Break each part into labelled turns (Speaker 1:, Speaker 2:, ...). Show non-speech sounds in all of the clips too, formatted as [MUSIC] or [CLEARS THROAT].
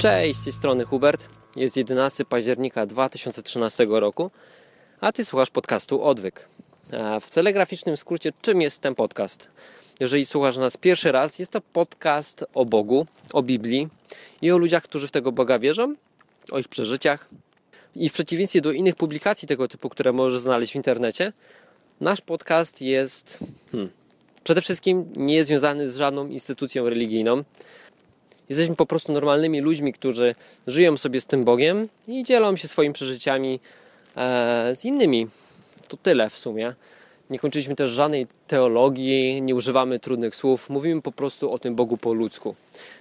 Speaker 1: Cześć, z tej strony Hubert. Jest 11 października 2013 roku, a ty słuchasz podcastu Odwyk. W telegraficznym skrócie, czym jest ten podcast? Jeżeli słuchasz nas pierwszy raz, jest to podcast o Bogu, o Biblii i o ludziach, którzy w tego Boga wierzą, o ich przeżyciach. I w przeciwieństwie do innych publikacji tego typu, które możesz znaleźć w internecie, nasz podcast jest hmm, przede wszystkim nie związany z żadną instytucją religijną. Jesteśmy po prostu normalnymi ludźmi, którzy żyją sobie z tym Bogiem i dzielą się swoimi przeżyciami e, z innymi. To tyle w sumie. Nie kończyliśmy też żadnej teologii, nie używamy trudnych słów, mówimy po prostu o tym Bogu po ludzku.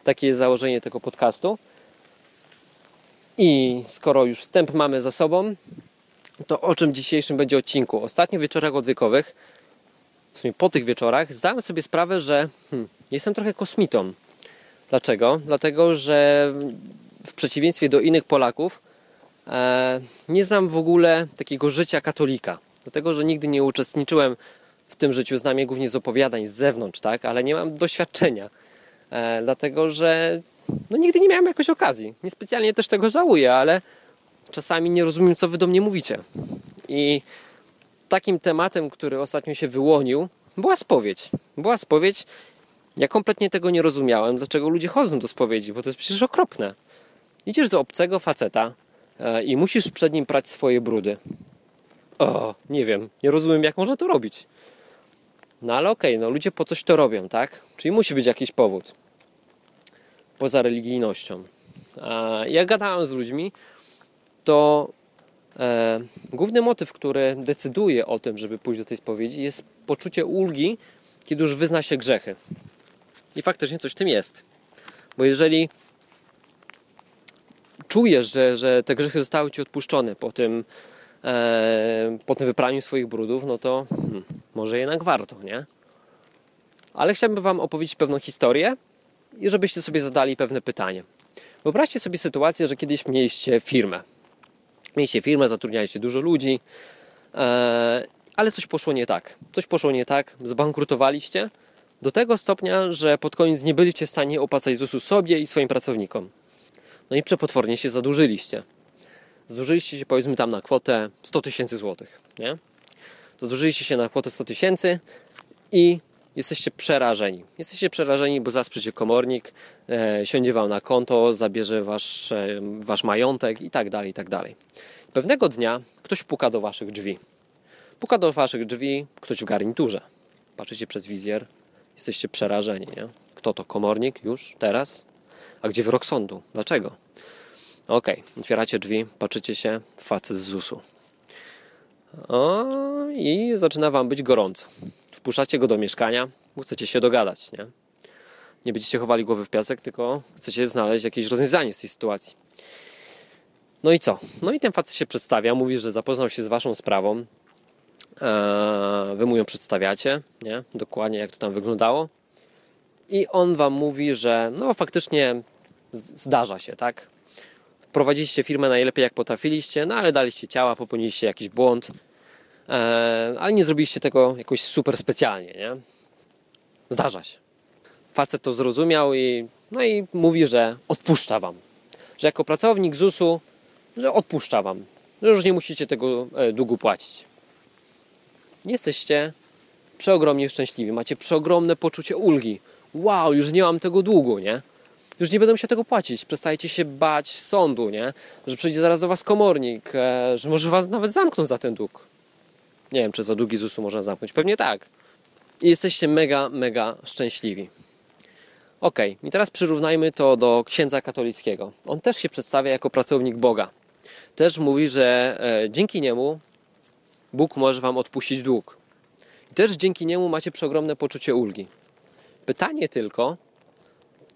Speaker 1: Takie jest założenie tego podcastu. I skoro już wstęp mamy za sobą, to o czym dzisiejszym będzie odcinku? Ostatnio w wieczorach odwykowych, w sumie po tych wieczorach, zdałem sobie sprawę, że hmm, jestem trochę kosmitą. Dlaczego? Dlatego, że w przeciwieństwie do innych Polaków e, nie znam w ogóle takiego życia katolika. Dlatego, że nigdy nie uczestniczyłem w tym życiu, znam je głównie z opowiadań z zewnątrz, tak? ale nie mam doświadczenia. E, dlatego, że no, nigdy nie miałem jakoś okazji. Niespecjalnie też tego żałuję, ale czasami nie rozumiem, co wy do mnie mówicie. I takim tematem, który ostatnio się wyłonił, była spowiedź. Była spowiedź. Ja kompletnie tego nie rozumiałem, dlaczego ludzie chodzą do spowiedzi, bo to jest przecież okropne. Idziesz do obcego faceta e, i musisz przed nim prać swoje brudy. O, nie wiem, nie rozumiem, jak można to robić. No ale okej, okay, no ludzie po coś to robią, tak? Czyli musi być jakiś powód. Poza religijnością. A ja gadałem z ludźmi, to e, główny motyw, który decyduje o tym, żeby pójść do tej spowiedzi, jest poczucie ulgi, kiedy już wyzna się grzechy. I faktycznie coś w tym jest. Bo jeżeli czujesz, że, że te grzechy zostały ci odpuszczone po tym, e, po tym wypraniu swoich brudów, no to hmm, może jednak warto, nie? Ale chciałbym Wam opowiedzieć pewną historię i żebyście sobie zadali pewne pytanie. Wyobraźcie sobie sytuację, że kiedyś mieliście firmę. Mieliście firmę, zatrudnialiście dużo ludzi, e, ale coś poszło nie tak. Coś poszło nie tak, zbankrutowaliście do tego stopnia, że pod koniec nie byliście w stanie opłacać ZUS-u sobie i swoim pracownikom. No i przepotwornie się zadłużyliście. Zadłużyliście się powiedzmy tam na kwotę 100 tysięcy złotych, nie? Zadłużyliście się na kwotę 100 tysięcy i jesteście przerażeni. Jesteście przerażeni, bo przyjdzie komornik, e, siądzie wam na konto, zabierze wasz, e, wasz majątek i tak dalej, i tak dalej. Pewnego dnia ktoś puka do waszych drzwi. Puka do waszych drzwi ktoś w garniturze. Patrzycie przez wizjer, jesteście przerażeni, nie? Kto to? Komornik? Już? Teraz? A gdzie wyrok sądu? Dlaczego? Okej, okay. otwieracie drzwi, patrzycie się, facet z ZUS-u. O, i zaczyna wam być gorąco. Wpuszczacie go do mieszkania, bo chcecie się dogadać, nie? Nie będziecie chowali głowy w piasek, tylko chcecie znaleźć jakieś rozwiązanie z tej sytuacji. No i co? No i ten facet się przedstawia, mówi, że zapoznał się z waszą sprawą. Eee, wy mu ją przedstawiacie, nie? Dokładnie jak to tam wyglądało. I on wam mówi, że no faktycznie zdarza się, tak? Prowadziliście firmę najlepiej jak potrafiliście, no ale daliście ciała, popełniliście jakiś błąd, e, ale nie zrobiliście tego jakoś super specjalnie, nie? Zdarza się. Facet to zrozumiał i, no i mówi, że odpuszcza wam. Że jako pracownik ZUS-u, że odpuszcza wam. Że już nie musicie tego e, długu płacić. Jesteście przeogromnie szczęśliwi, macie przeogromne poczucie ulgi. Wow, już nie mam tego długu, nie? już nie będą się tego płacić. Przestajecie się bać sądu, nie? Że przyjdzie zaraz do was komornik, e, że może was nawet zamkną za ten dług. Nie wiem, czy za długi ZUS-u można zamknąć. Pewnie tak. I jesteście mega, mega szczęśliwi. Ok, i teraz przyrównajmy to do księdza katolickiego. On też się przedstawia jako pracownik Boga. Też mówi, że e, dzięki niemu Bóg może wam odpuścić dług. I też dzięki niemu macie przeogromne poczucie ulgi. Pytanie tylko,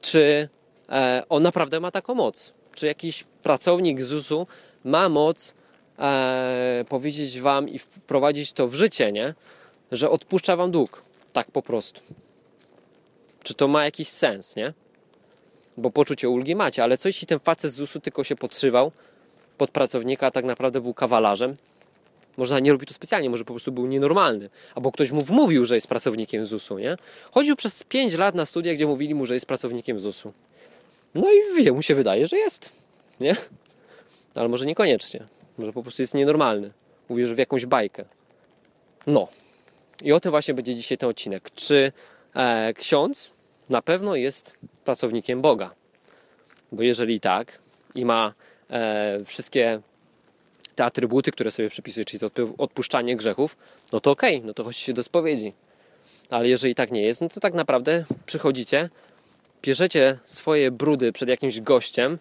Speaker 1: czy E, on naprawdę ma taką moc. Czy jakiś pracownik ZUS-u ma moc e, powiedzieć wam i wprowadzić to w życie, nie? Że odpuszcza wam dług. Tak po prostu. Czy to ma jakiś sens, nie? Bo poczucie ulgi macie, ale co jeśli ten facet z ZUS-u tylko się podszywał pod pracownika, a tak naprawdę był kawalarzem? Może nie robi to specjalnie, może po prostu był nienormalny. Albo ktoś mu wmówił, że jest pracownikiem ZUS-u, nie? Chodził przez 5 lat na studia, gdzie mówili mu, że jest pracownikiem ZUS-u. No i mu się wydaje, że jest. Nie? Ale może niekoniecznie. Może po prostu jest nienormalny. Uwierzy w jakąś bajkę. No. I o tym właśnie będzie dzisiaj ten odcinek. Czy e, ksiądz na pewno jest pracownikiem Boga? Bo jeżeli tak i ma e, wszystkie te atrybuty, które sobie przypisuje, czyli to odpuszczanie grzechów, no to okej, okay, no to chodźcie do spowiedzi. Ale jeżeli tak nie jest, no to tak naprawdę przychodzicie, bierzecie swoje brudy przed jakimś gościem,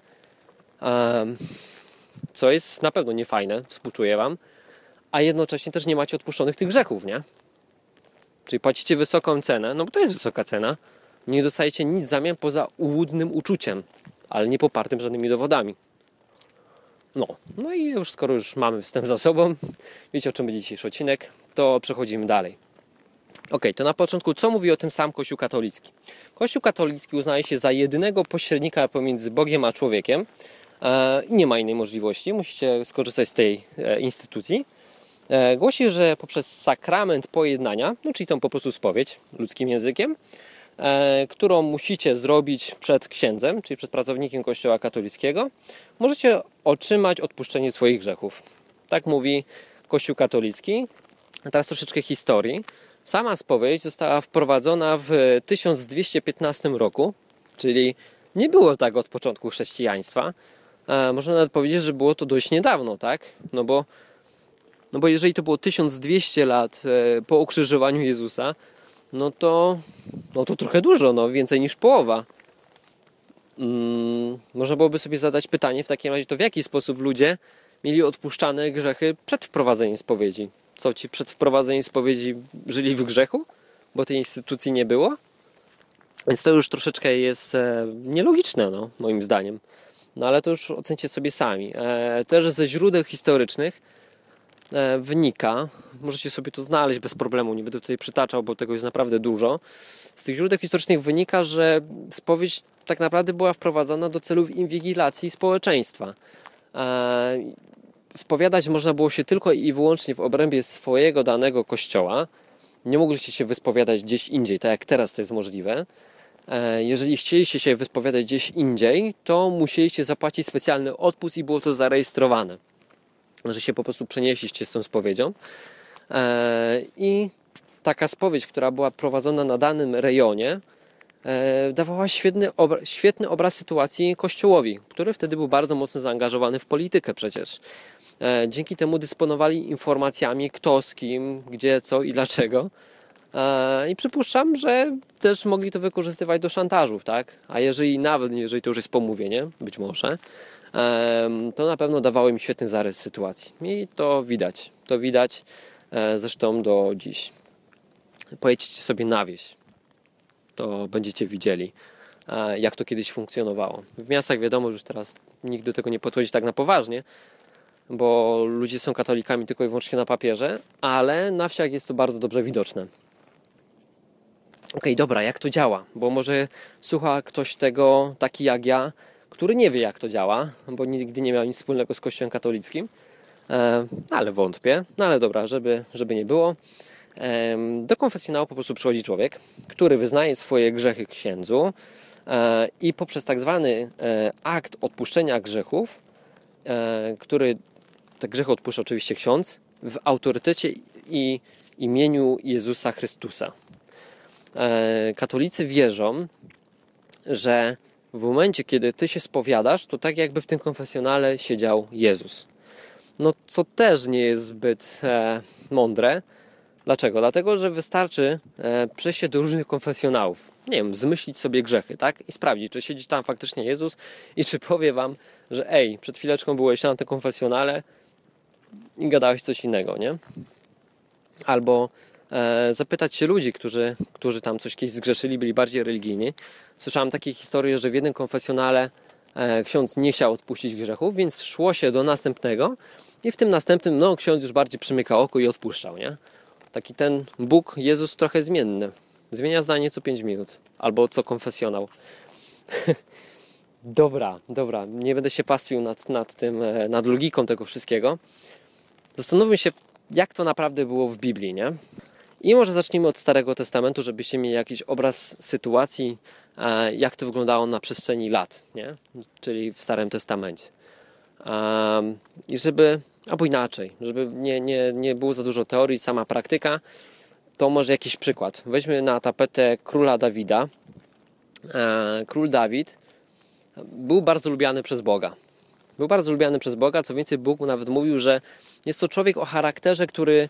Speaker 1: co jest na pewno niefajne, współczuję Wam, a jednocześnie też nie macie odpuszczonych tych grzechów, nie? Czyli płacicie wysoką cenę, no bo to jest wysoka cena, nie dostajecie nic w zamian poza ułudnym uczuciem, ale nie popartym żadnymi dowodami. No, no i już skoro już mamy wstęp za sobą, wiecie o czym będzie dzisiejszy odcinek, to przechodzimy dalej. Ok, to na początku, co mówi o tym sam Kościół katolicki? Kościół katolicki uznaje się za jedynego pośrednika pomiędzy Bogiem a człowiekiem e, i nie ma innej możliwości, musicie skorzystać z tej e, instytucji. E, głosi, że poprzez sakrament pojednania, no czyli tą po prostu spowiedź ludzkim językiem, którą musicie zrobić przed księdzem, czyli przed pracownikiem Kościoła katolickiego, możecie otrzymać odpuszczenie swoich grzechów. Tak mówi Kościół katolicki. A teraz troszeczkę historii. Sama spowiedź została wprowadzona w 1215 roku, czyli nie było tak od początku chrześcijaństwa. E, można nawet powiedzieć, że było to dość niedawno, tak? No bo, no bo jeżeli to było 1200 lat e, po ukrzyżowaniu Jezusa, no to, no to trochę dużo, no więcej niż połowa. Hmm, można byłoby sobie zadać pytanie w takim razie, to w jaki sposób ludzie mieli odpuszczane grzechy przed wprowadzeniem spowiedzi? co ci przed wprowadzeniem spowiedzi żyli w grzechu, bo tej instytucji nie było. Więc to już troszeczkę jest e, nielogiczne, no, moim zdaniem. No ale to już ocencie sobie sami. E, też ze źródeł historycznych wynika, możecie sobie to znaleźć bez problemu, nie będę tutaj przytaczał, bo tego jest naprawdę dużo. Z tych źródeł historycznych wynika, że spowiedź tak naprawdę była wprowadzona do celów inwigilacji społeczeństwa spowiadać można było się tylko i wyłącznie w obrębie swojego danego kościoła. Nie mogliście się wyspowiadać gdzieś indziej, tak jak teraz to jest możliwe. E, jeżeli chcieliście się wyspowiadać gdzieś indziej, to musieliście zapłacić specjalny odpust i było to zarejestrowane, że się po prostu przenieśliście z tą spowiedzią. E, I taka spowiedź, która była prowadzona na danym rejonie, e, dawała świetny, świetny obraz sytuacji Kościołowi, który wtedy był bardzo mocno zaangażowany w politykę przecież. E, dzięki temu dysponowali informacjami, kto z kim, gdzie, co i dlaczego. I przypuszczam, że też mogli to wykorzystywać do szantażów, tak? A jeżeli nawet, jeżeli to już jest pomówienie, być może, to na pewno dawało im świetny zarys sytuacji. I to widać. To widać e, zresztą do dziś. Pojedźcie sobie na wieś. To będziecie widzieli, jak to kiedyś funkcjonowało. W miastach wiadomo, że już teraz nikt do tego nie podchodzi tak na poważnie, bo ludzie są katolikami tylko i wyłącznie na papierze, ale na wsiach jest to bardzo dobrze widoczne. Ok, dobra, jak to działa? Bo może słucha ktoś tego, taki jak ja, który nie wie, jak to działa, bo nigdy nie miał nic wspólnego z Kościołem katolickim, e, ale wątpię. No ale dobra, żeby, żeby nie było. Do konfesjonału po prostu przychodzi człowiek, który wyznaje swoje grzechy księdzu e, i poprzez tak zwany e, akt odpuszczenia grzechów, który te grzechy odpuszcza oczywiście ksiądz w autorytecie i imieniu Jezusa Chrystusa. Katolicy wierzą, że w momencie, kiedy ty się spowiadasz, to tak jakby w tym konfesjonale siedział Jezus. No, co też nie jest zbyt e, mądre. Dlaczego? Dlatego, że wystarczy e, przejść się do różnych konfesjonałów. Nie wiem, zmyślić sobie grzechy, tak? I sprawdzić, czy siedzi tam faktycznie Jezus i czy powie wam, że ej, przed chwileczką byłeś na tym konfesjonale, i gadałeś coś innego, nie? Albo zapytać się ludzi, którzy, którzy tam coś kiedyś zgrzeszyli, byli bardziej religijni. Słyszałem takie historie, że w jednym konfesjonale e, ksiądz nie chciał odpuścić grzechów, więc szło się do następnego i w tym następnym, no, ksiądz już bardziej przymyka oko i odpuszczał, nie? Taki ten Bóg, Jezus trochę zmienny. Zmienia zdanie co 5 minut. Albo co konfesjonał. [LAUGHS] dobra, dobra. Nie będę się pastwił nad, nad tym, e, nad logiką tego wszystkiego. Zastanówmy się, jak to naprawdę było w Biblii, nie? I może zacznijmy od Starego Testamentu, żebyście mieli jakiś obraz sytuacji, jak to wyglądało na przestrzeni lat, nie? czyli w Starym Testamencie. I żeby, albo inaczej, żeby nie, nie, nie było za dużo teorii, sama praktyka, to może jakiś przykład. Weźmy na tapetę króla Dawida. Król Dawid był bardzo lubiany przez Boga. Był bardzo lubiany przez Boga, co więcej, Bóg mu nawet mówił, że jest to człowiek o charakterze, który,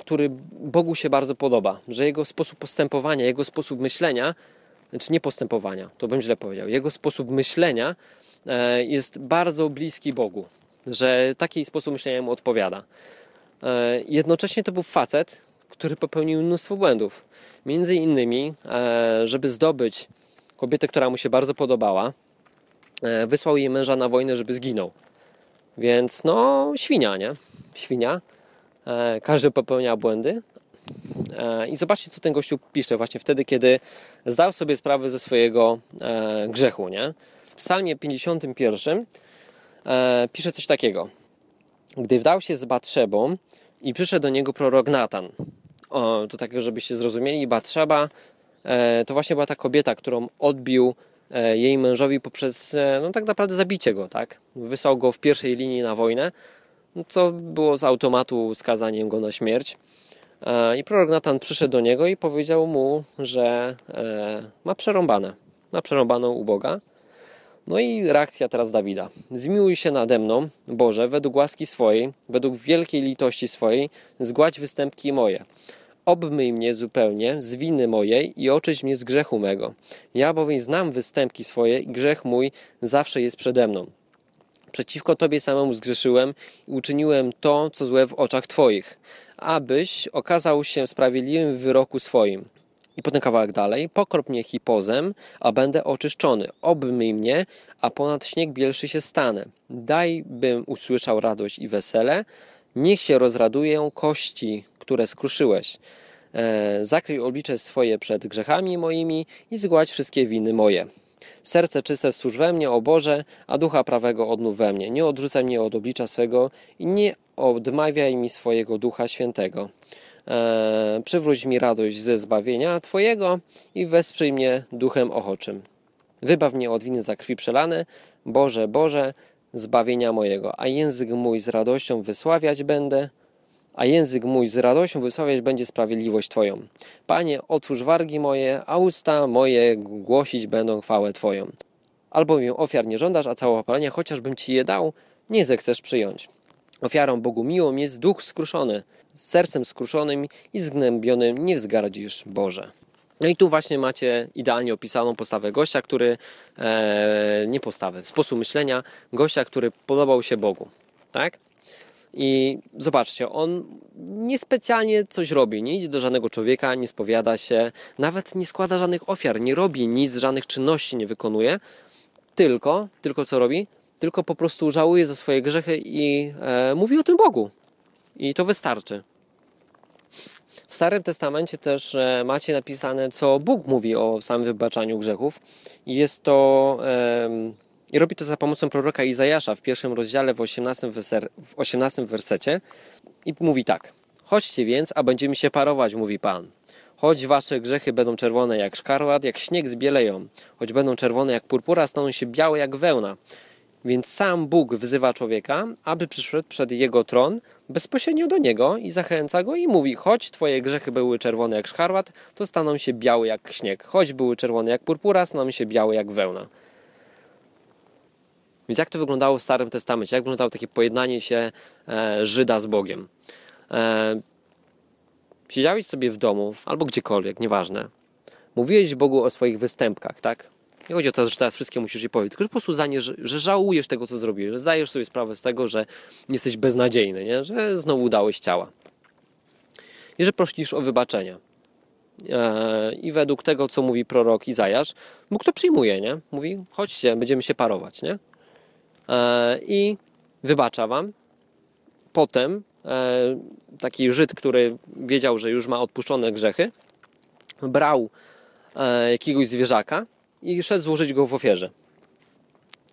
Speaker 1: który Bogu się bardzo podoba, że jego sposób postępowania, jego sposób myślenia, znaczy nie postępowania, to bym źle powiedział, jego sposób myślenia e, jest bardzo bliski Bogu, że taki sposób myślenia mu odpowiada. E, jednocześnie to był facet, który popełnił mnóstwo błędów. Między innymi, żeby zdobyć kobietę, która mu się bardzo podobała, E, wysłał jej męża na wojnę, żeby zginął. Więc no, świnia, nie? Świnia. E, każdy popełnia błędy. E, I zobaczcie, co ten gościu pisze właśnie wtedy, kiedy zdał sobie sprawę ze swojego grzechu, nie? W psalmie 51 pisze coś takiego. Gdy wdał się z Batrzebą i przyszedł do niego prorok Natan. O, to tak, żebyście zrozumieli, Batrzeba to właśnie była ta kobieta, którą odbił E, jej mężowi poprzez e, no tak naprawdę zabicie go, tak? Wysłał go w pierwszej linii na wojnę, co było z automatu skazaniem go na śmierć. E, I prorok Natan przyszedł do niego i powiedział mu, że ma przerąbane. Ma przerąbaną u Boga. No i reakcja teraz Dawida. Zmiłuj się nade mną, Boże, według łaski swojej, według wielkiej litości swojej, zgładź występki moje obmyj mnie zupełnie z winy mojej i oczyść mnie z grzechu mego. Ja bowiem znam występki swoje i grzech mój zawsze jest przede mną. Przeciwko Tobie samemu zgrzeszyłem i uczyniłem to, co złe w oczach Twoich, abyś okazał się sprawiedliwym w wyroku swoim. I potem kawałek dalej. Pokrop mnie hipozem, a będę oczyszczony. Obmyj mnie, a ponad śnieg bielszy się stanę. Daj, bym usłyszał radość i wesele. Niech się rozradują kości które skruszyłeś. E, zakryj oblicze swoje przed grzechami moimi i zgładź wszystkie winy moje. Serce czyste stwórz we mnie, o Boże, a ducha prawego odnów we mnie. Nie odrzucaj mnie od oblicza swego i nie odmawiaj mi swojego ducha świętego. E, przywróć mi radość ze zbawienia Twojego i wesprzyj mnie duchem ochoczym. Wybaw mnie od winy za krwi przelane, Boże, Boże, zbawienia mojego, a język mój z radością wysławiać będę a język mój z radością wysławiać będzie sprawiedliwość Twoją. Panie, otwórz wargi moje, a usta moje głosić będą chwałę Twoją. Albowiem ofiar nie żądasz, a całopalenia, chociażbym Ci je dał, nie zechcesz przyjąć. Ofiarą Bogu miłą jest duch skruszony, z sercem skruszonym i zgnębionym nie wzgardzisz Boże. No i tu właśnie macie idealnie opisaną postawę gościa, który, e, nie postawę, sposób myślenia gościa, który podobał się Bogu. Tak? I zobaczcie, on niespecjalnie coś robi, nie idzie do żadnego człowieka, nie spowiada się, nawet nie składa żadnych ofiar, nie robi nic, żadnych czynności nie wykonuje, tylko, tylko co robi? Tylko po prostu żałuje za swoje grzechy i e, mówi o tym Bogu. I to wystarczy. W Starym Testamencie też e, macie napisane, co Bóg mówi o samym wybaczaniu grzechów. Jest to i robi to za pomocą proroka Izajasza w pierwszym rozdziale w 18, weser, w 18 wersecie. I mówi tak. Chodźcie więc, a będziemy się parować, mówi Pan. Choć wasze grzechy będą czerwone jak szkarłat, jak śnieg zbieleją, choć będą czerwone jak purpura, staną się białe jak wełna. Więc sam Bóg wzywa człowieka, aby przyszedł przed jego tron bezpośrednio do niego i zachęca go i mówi: Choć twoje grzechy były czerwone jak szkarłat, to staną się białe jak śnieg. Choć były czerwone jak purpura, staną się białe jak wełna. Więc jak to wyglądało w Starym Testamencie? Jak wyglądało takie pojednanie się e, Żyda z Bogiem? E, siedziałeś sobie w domu albo gdziekolwiek, nieważne. Mówiłeś Bogu o swoich występkach, tak? Nie chodzi o to, że teraz wszystkie musisz jej powiedzieć, tylko że po prostu zanie, że, że żałujesz tego, co zrobiłeś, że zdajesz sobie sprawę z tego, że jesteś beznadziejny, nie? że znowu dałeś ciała. I że prosisz o wybaczenie. E, I według tego, co mówi prorok Izajasz, Bóg to przyjmuje, nie? Mówi, chodźcie, będziemy się parować, nie? E, i wybacza wam. Potem e, taki Żyd, który wiedział, że już ma odpuszczone grzechy, brał e, jakiegoś zwierzaka i szedł złożyć go w ofierze.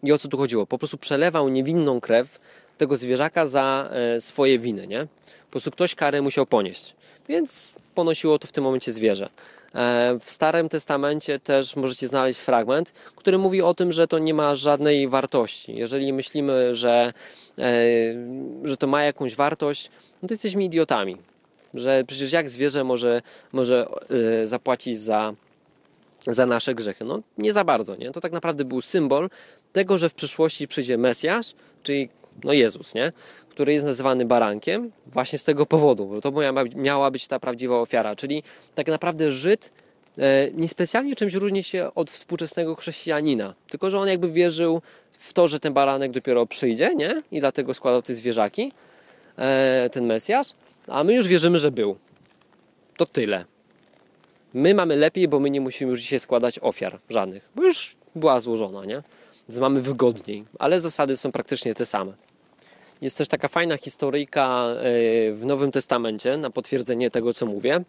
Speaker 1: I o co tu chodziło? Po prostu przelewał niewinną krew tego zwierzaka za swoje winy, nie? Po prostu ktoś karę musiał ponieść. więc ponosiło to w tym momencie zwierzę. E, w Starym Testamencie też możecie znaleźć fragment, który mówi o tym, że to nie ma żadnej wartości. Jeżeli myślimy, że, e, że to ma jakąś wartość, no to jesteśmy idiotami. Że przecież jak zwierzę może, może e, zapłacić za, za nasze grzechy? No nie za bardzo. Nie? To tak naprawdę był symbol tego, że w przyszłości przyjdzie Mesjasz, czyli no Jezus, nie? który jest nazywany barankiem właśnie z tego powodu, bo to miała być ta prawdziwa ofiara, czyli tak naprawdę Żyd e, niespecjalnie czymś różni się od współczesnego chrześcijanina, tylko że on jakby wierzył w to, że ten baranek dopiero przyjdzie, nie? I dlatego składał te zwierzaki, e, ten Mesjasz, a my już wierzymy, że był. To tyle. My mamy lepiej, bo my nie musimy już dzisiaj składać ofiar żadnych, bo już była złożona, nie? Więc mamy wygodniej, ale zasady są praktycznie te same. Jest też taka fajna historyjka e, w Nowym Testamencie na potwierdzenie tego, co mówię.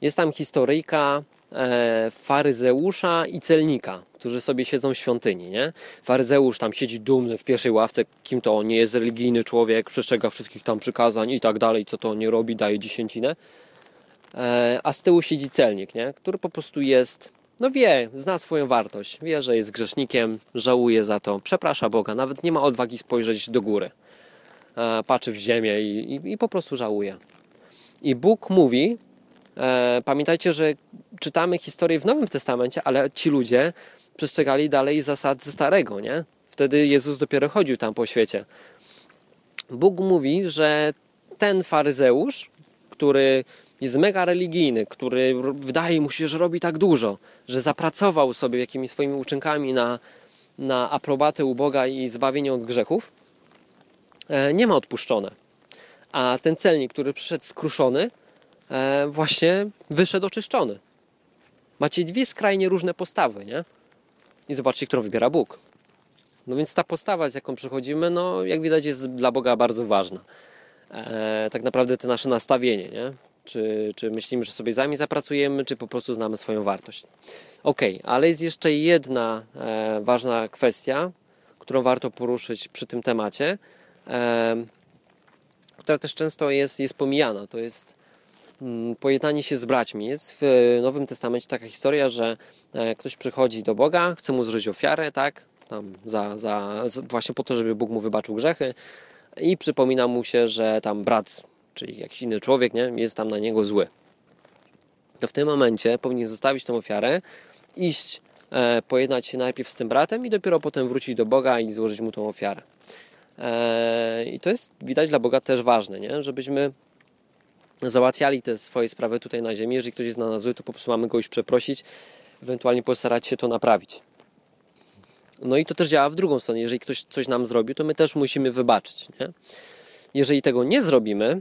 Speaker 1: Jest tam historyjka e, faryzeusza i celnika, którzy sobie siedzą w świątyni. Nie? Faryzeusz tam siedzi dumny w pierwszej ławce, kim to nie jest religijny człowiek, przestrzega wszystkich tam przykazań i tak dalej, co to nie robi, daje dziesięcinę. E, a z tyłu siedzi celnik, nie? który po prostu jest, no wie, zna swoją wartość, wie, że jest grzesznikiem, żałuje za to, przeprasza Boga, nawet nie ma odwagi spojrzeć do góry. E, patrzy w ziemię i, i, i po prostu żałuje. I Bóg mówi, e, pamiętajcie, że czytamy historię w Nowym Testamencie, ale ci ludzie przestrzegali dalej zasad ze Starego, nie? Wtedy Jezus dopiero chodził tam po świecie. Bóg mówi, że ten faryzeusz, który jest mega religijny, który wydaje mu się, że robi tak dużo, że zapracował sobie jakimiś swoimi uczynkami na, na aprobatę u Boga i zbawienie od grzechów, E, nie ma odpuszczone. A ten celnik, który przyszedł skruszony, e, właśnie wyszedł oczyszczony. Macie dwie skrajnie różne postawy, nie? I zobaczcie, którą wybiera Bóg. No więc ta postawa, z jaką przychodzimy, no jak widać jest dla Boga bardzo ważna. E, tak naprawdę to nasze nastawienie, nie? Czy, czy myślimy, że sobie sami zapracujemy, czy po prostu znamy swoją wartość. Ok, ale jest jeszcze jedna e, ważna kwestia, którą warto poruszyć przy tym temacie, która też często jest, jest pomijana. To jest mm, pojednanie się z braćmi. Jest w Nowym Testamencie taka historia, że e, ktoś przychodzi do Boga, chce mu złożyć ofiarę, tak? Tam za, za, właśnie po to, żeby Bóg mu wybaczył grzechy i przypomina mu się, że tam brat, czyli jakiś inny człowiek, nie? jest tam na niego zły. To w tym momencie powinien zostawić tą ofiarę, iść, e, pojednać się najpierw z tym bratem i dopiero potem wrócić do Boga i złożyć mu tą ofiarę. E, I to jest widać dla Boga też ważne, nie? żebyśmy załatwiali te swoje sprawy tutaj na ziemi. Jeżeli ktoś jest na nas zły, to po prostu mamy go już przeprosić, ewentualnie postarać się to naprawić. No i to też działa w drugą stronę. Jeżeli ktoś coś nam zrobił, to my też musimy wybaczyć. Nie? Jeżeli tego nie zrobimy,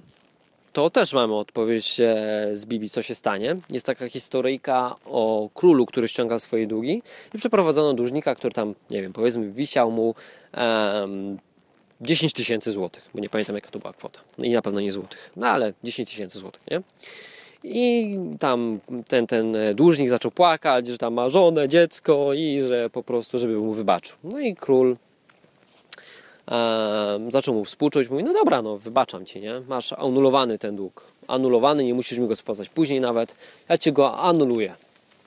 Speaker 1: to też mamy odpowiedź e, z Biblii, co się stanie. Jest taka historyjka o królu, który ściągał swoje długi i przeprowadzono dłużnika, który tam, nie wiem, powiedzmy, wisiał mu um, 10 tysięcy złotych, bo nie pamiętam jaka to była kwota. I na pewno nie złotych, no ale 10 tysięcy złotych, nie? I tam ten, ten dłużnik zaczął płakać, że tam ma żonę, dziecko i że po prostu, żeby mu wybaczył. No i król e, zaczął mu współczuć, mówi, no dobra, no wybaczam ci, nie? Masz anulowany ten dług. Anulowany, nie musisz mi go spłacać później nawet. Ja ci go anuluję.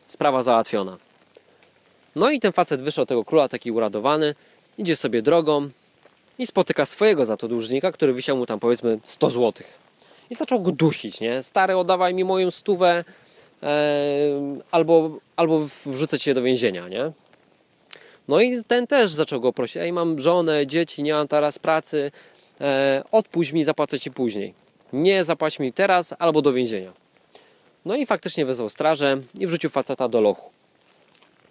Speaker 1: Sprawa załatwiona. No i ten facet wyszedł od tego króla taki uradowany, idzie sobie drogą, i spotyka swojego za to dłużnika, który wisiał mu tam powiedzmy 100 zł. I zaczął go dusić, nie? Stary, oddawaj mi moją stówę e, albo, albo wrzucę cię do więzienia, nie? No i ten też zaczął go prosić, ej, mam żonę, dzieci, nie mam teraz pracy, e, odpuść mi, zapłacę ci później. Nie zapłać mi teraz albo do więzienia. No i faktycznie wezwał strażę i wrzucił faceta do lochu.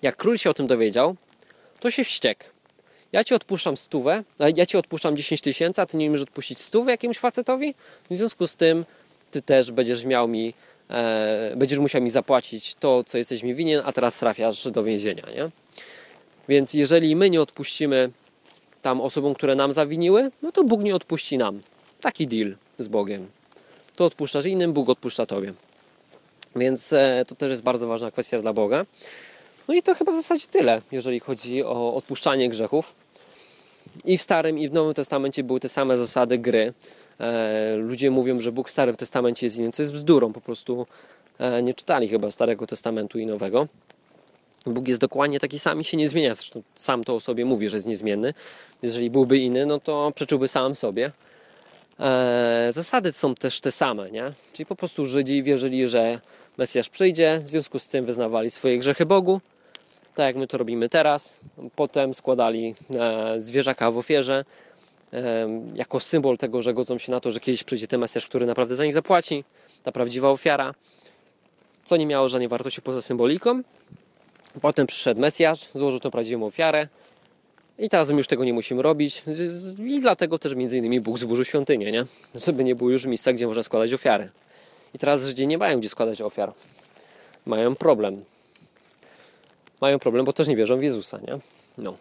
Speaker 1: Jak król się o tym dowiedział, to się wściekł ja ci odpuszczam stówę, ja ci odpuszczam 10 tysięcy, a ty nie umiesz odpuścić stówę jakiemuś facetowi? W związku z tym ty też będziesz miał mi, e, będziesz musiał mi zapłacić to, co jesteś mi winien, a teraz trafiasz do więzienia, nie? Więc jeżeli my nie odpuścimy tam osobom, które nam zawiniły, no to Bóg nie odpuści nam. Taki deal z Bogiem. To odpuszczasz innym, Bóg odpuszcza tobie. Więc e, to też jest bardzo ważna kwestia dla Boga. No i to chyba w zasadzie tyle, jeżeli chodzi o odpuszczanie grzechów. I w Starym, i w Nowym Testamencie były te same zasady gry. e, ludzie mówią, że Bóg w Starym Testamencie jest inny, co jest bzdurą, po prostu e, nie czytali chyba Starego Testamentu i Nowego. Bóg jest dokładnie taki sam i się nie zmienia. Zresztą sam to o sobie mówi, że jest niezmienny. Jeżeli byłby inny, no to przeczyłby sam sobie. E, zasady są też te same, nie? Czyli po prostu Żydzi wierzyli, że Mesjasz przyjdzie, w związku z tym wyznawali swoje grzechy Bogu, tak jak my to robimy teraz. Potem składali e, zwierzaka w ofierze e, jako symbol tego, że godzą się na to, że kiedyś przyjdzie ten Mesjasz, który naprawdę za nich zapłaci, ta prawdziwa ofiara, co nie miało żadnej wartości poza symboliką. Potem przyszedł Mesjasz, złożył tą prawdziwą ofiarę i teraz my już tego nie musimy robić i dlatego też między innymi Bóg zburzył świątynię, nie? Żeby nie było już miejsca, gdzie można składać ofiary. I teraz Żydzi nie mają gdzie składać ofiar. Mają problem. Mają problem, bo też nie wierzą w Jezusa, nie? No.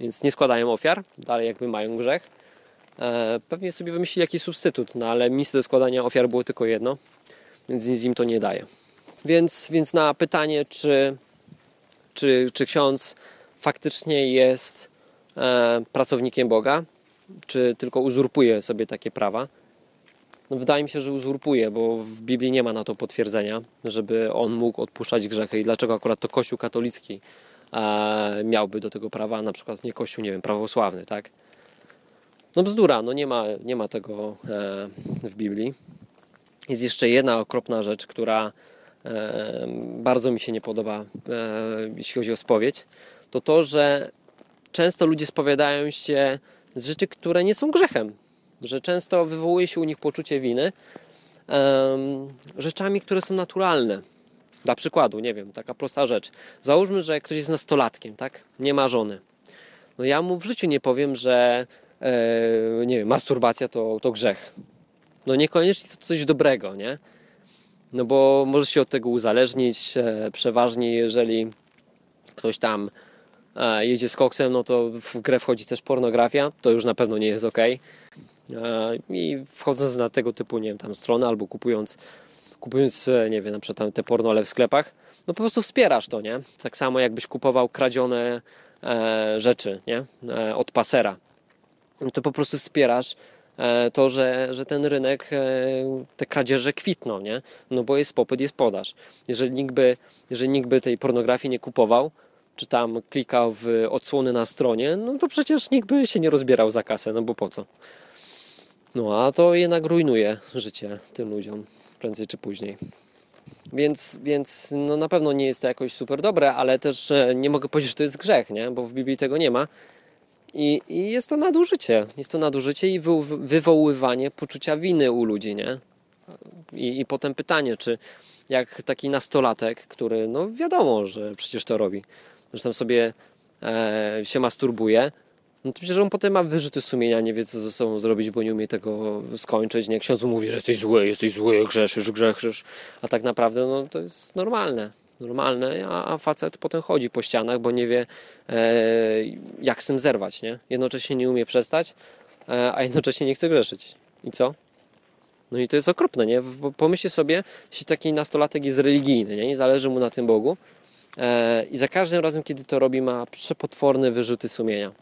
Speaker 1: Więc nie składają ofiar, dalej jakby mają grzech. E, pewnie sobie wymyślili jakiś substytut, no ale miejsce do składania ofiar było tylko jedno, więc nic im to nie daje. Więc, więc na pytanie, czy, czy, czy ksiądz faktycznie jest e, pracownikiem Boga, czy tylko uzurpuje sobie takie prawa, no wydaje mi się, że uzurpuje, bo w Biblii nie ma na to potwierdzenia, żeby on mógł odpuszczać grzechy i dlaczego akurat to Kościół katolicki e, miałby do tego prawa, na przykład nie Kościół, nie wiem, prawosławny, tak? No bzdura, no nie ma, nie ma tego e, w Biblii. Jest jeszcze jedna okropna rzecz, która bardzo mi się nie podoba, e, jeśli chodzi o spowiedź, to to, że często ludzie spowiadają się z rzeczy, które nie są grzechem że często wywołuje się u nich poczucie winy rzeczami, które są naturalne. Dla przykładu, nie wiem, taka prosta rzecz. Załóżmy, że ktoś jest nastolatkiem, tak? Nie ma żony. No ja mu w życiu nie powiem, że e, nie wiem, masturbacja to, to grzech. No niekoniecznie to coś dobrego, nie? No bo może się od tego uzależnić. E, przeważnie jeżeli ktoś tam e, jedzie z koksem, no to w grę wchodzi też pornografia. To już na pewno nie jest ok. I wchodząc na tego typu, nie wiem, tam strony albo kupując, kupując, e, nie wiem, na przykład te pornole w sklepach, no po prostu wspierasz to, nie? Tak samo jakbyś kupował kradzione e, rzeczy, nie? E, od pasera. No to po prostu wspierasz e, to, że, że ten rynek, e, te kradzieże kwitną, nie? No bo jest popyt, jest podaż. Jeżeli nikt by, jeżeli nikt by tej pornografii nie kupował, czy tam klikał w odsłony na stronie, no to przecież nikt by się nie rozbierał za kasę, no bo po co? No a to jednak rujnuje życie tym ludziom, prędzej czy później. Więc, więc no na pewno nie jest to jakoś super dobre, ale też e, nie mogę powiedzieć, że to jest grzech, nie? bo w Biblii tego nie ma. I, I, jest to nadużycie. Jest to nadużycie i wy, wywoływanie poczucia winy u ludzi, nie? I, I potem pytanie, czy jak taki nastolatek, który, no wiadomo, że przecież to robi, zresztą sobie e, się masturbuje, no to przecież on potem ma wyrzuty sumienia, nie wie co ze sobą zrobić, bo nie umie tego skończyć. Nie, ksiądz mówi, że jesteś zły, jesteś zły, grzeszysz, grzeszysz, a tak naprawdę no, to jest normalne. Normalne, a, a facet potem chodzi po ścianach, bo nie wie e, jak z tym zerwać, nie? Jednocześnie nie umie przestać, e, a jednocześnie nie chce grzeszyć. I co? No i to jest okropne, nie? Pomyślcie sobie, jeśli taki nastolatek jest religijny, nie? I zależy mu na tym Bogu e, i za każdym razem, kiedy to robi, ma przepotworne wyrzuty sumienia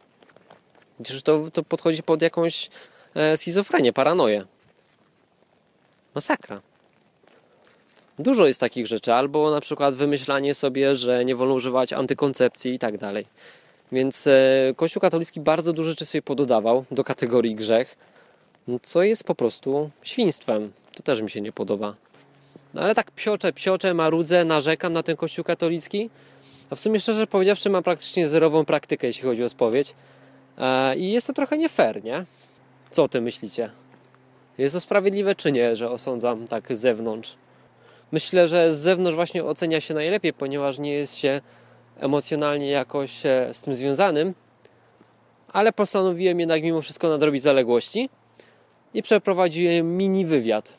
Speaker 1: Przecież to, to podchodzi pod jakąś e, schizofrenię, paranoję. Masakra. Dużo jest takich rzeczy, albo na przykład wymyślanie sobie, że nie wolno używać antykoncepcji i tak dalej. Więc e, Kościół katolicki bardzo dużo rzeczy sobie pododawał do kategorii grzech, co jest po prostu świństwem. To też mi się nie podoba. No ale tak psiocze, psiocze, marudzę, narzekam na ten Kościół katolicki, a w sumie szczerze powiedziawszy mam praktycznie zerową praktykę, jeśli chodzi o spowiedź. E, I jest to trochę nie fair, nie? Co o tym myślicie? Jest to sprawiedliwe czy nie, że osądzam tak z zewnątrz? Myślę, że z zewnątrz właśnie ocenia się najlepiej, ponieważ nie jest się emocjonalnie jakoś e, z tym związanym, ale postanowiłem jednak mimo wszystko nadrobić zaległości i przeprowadziłem mini wywiad.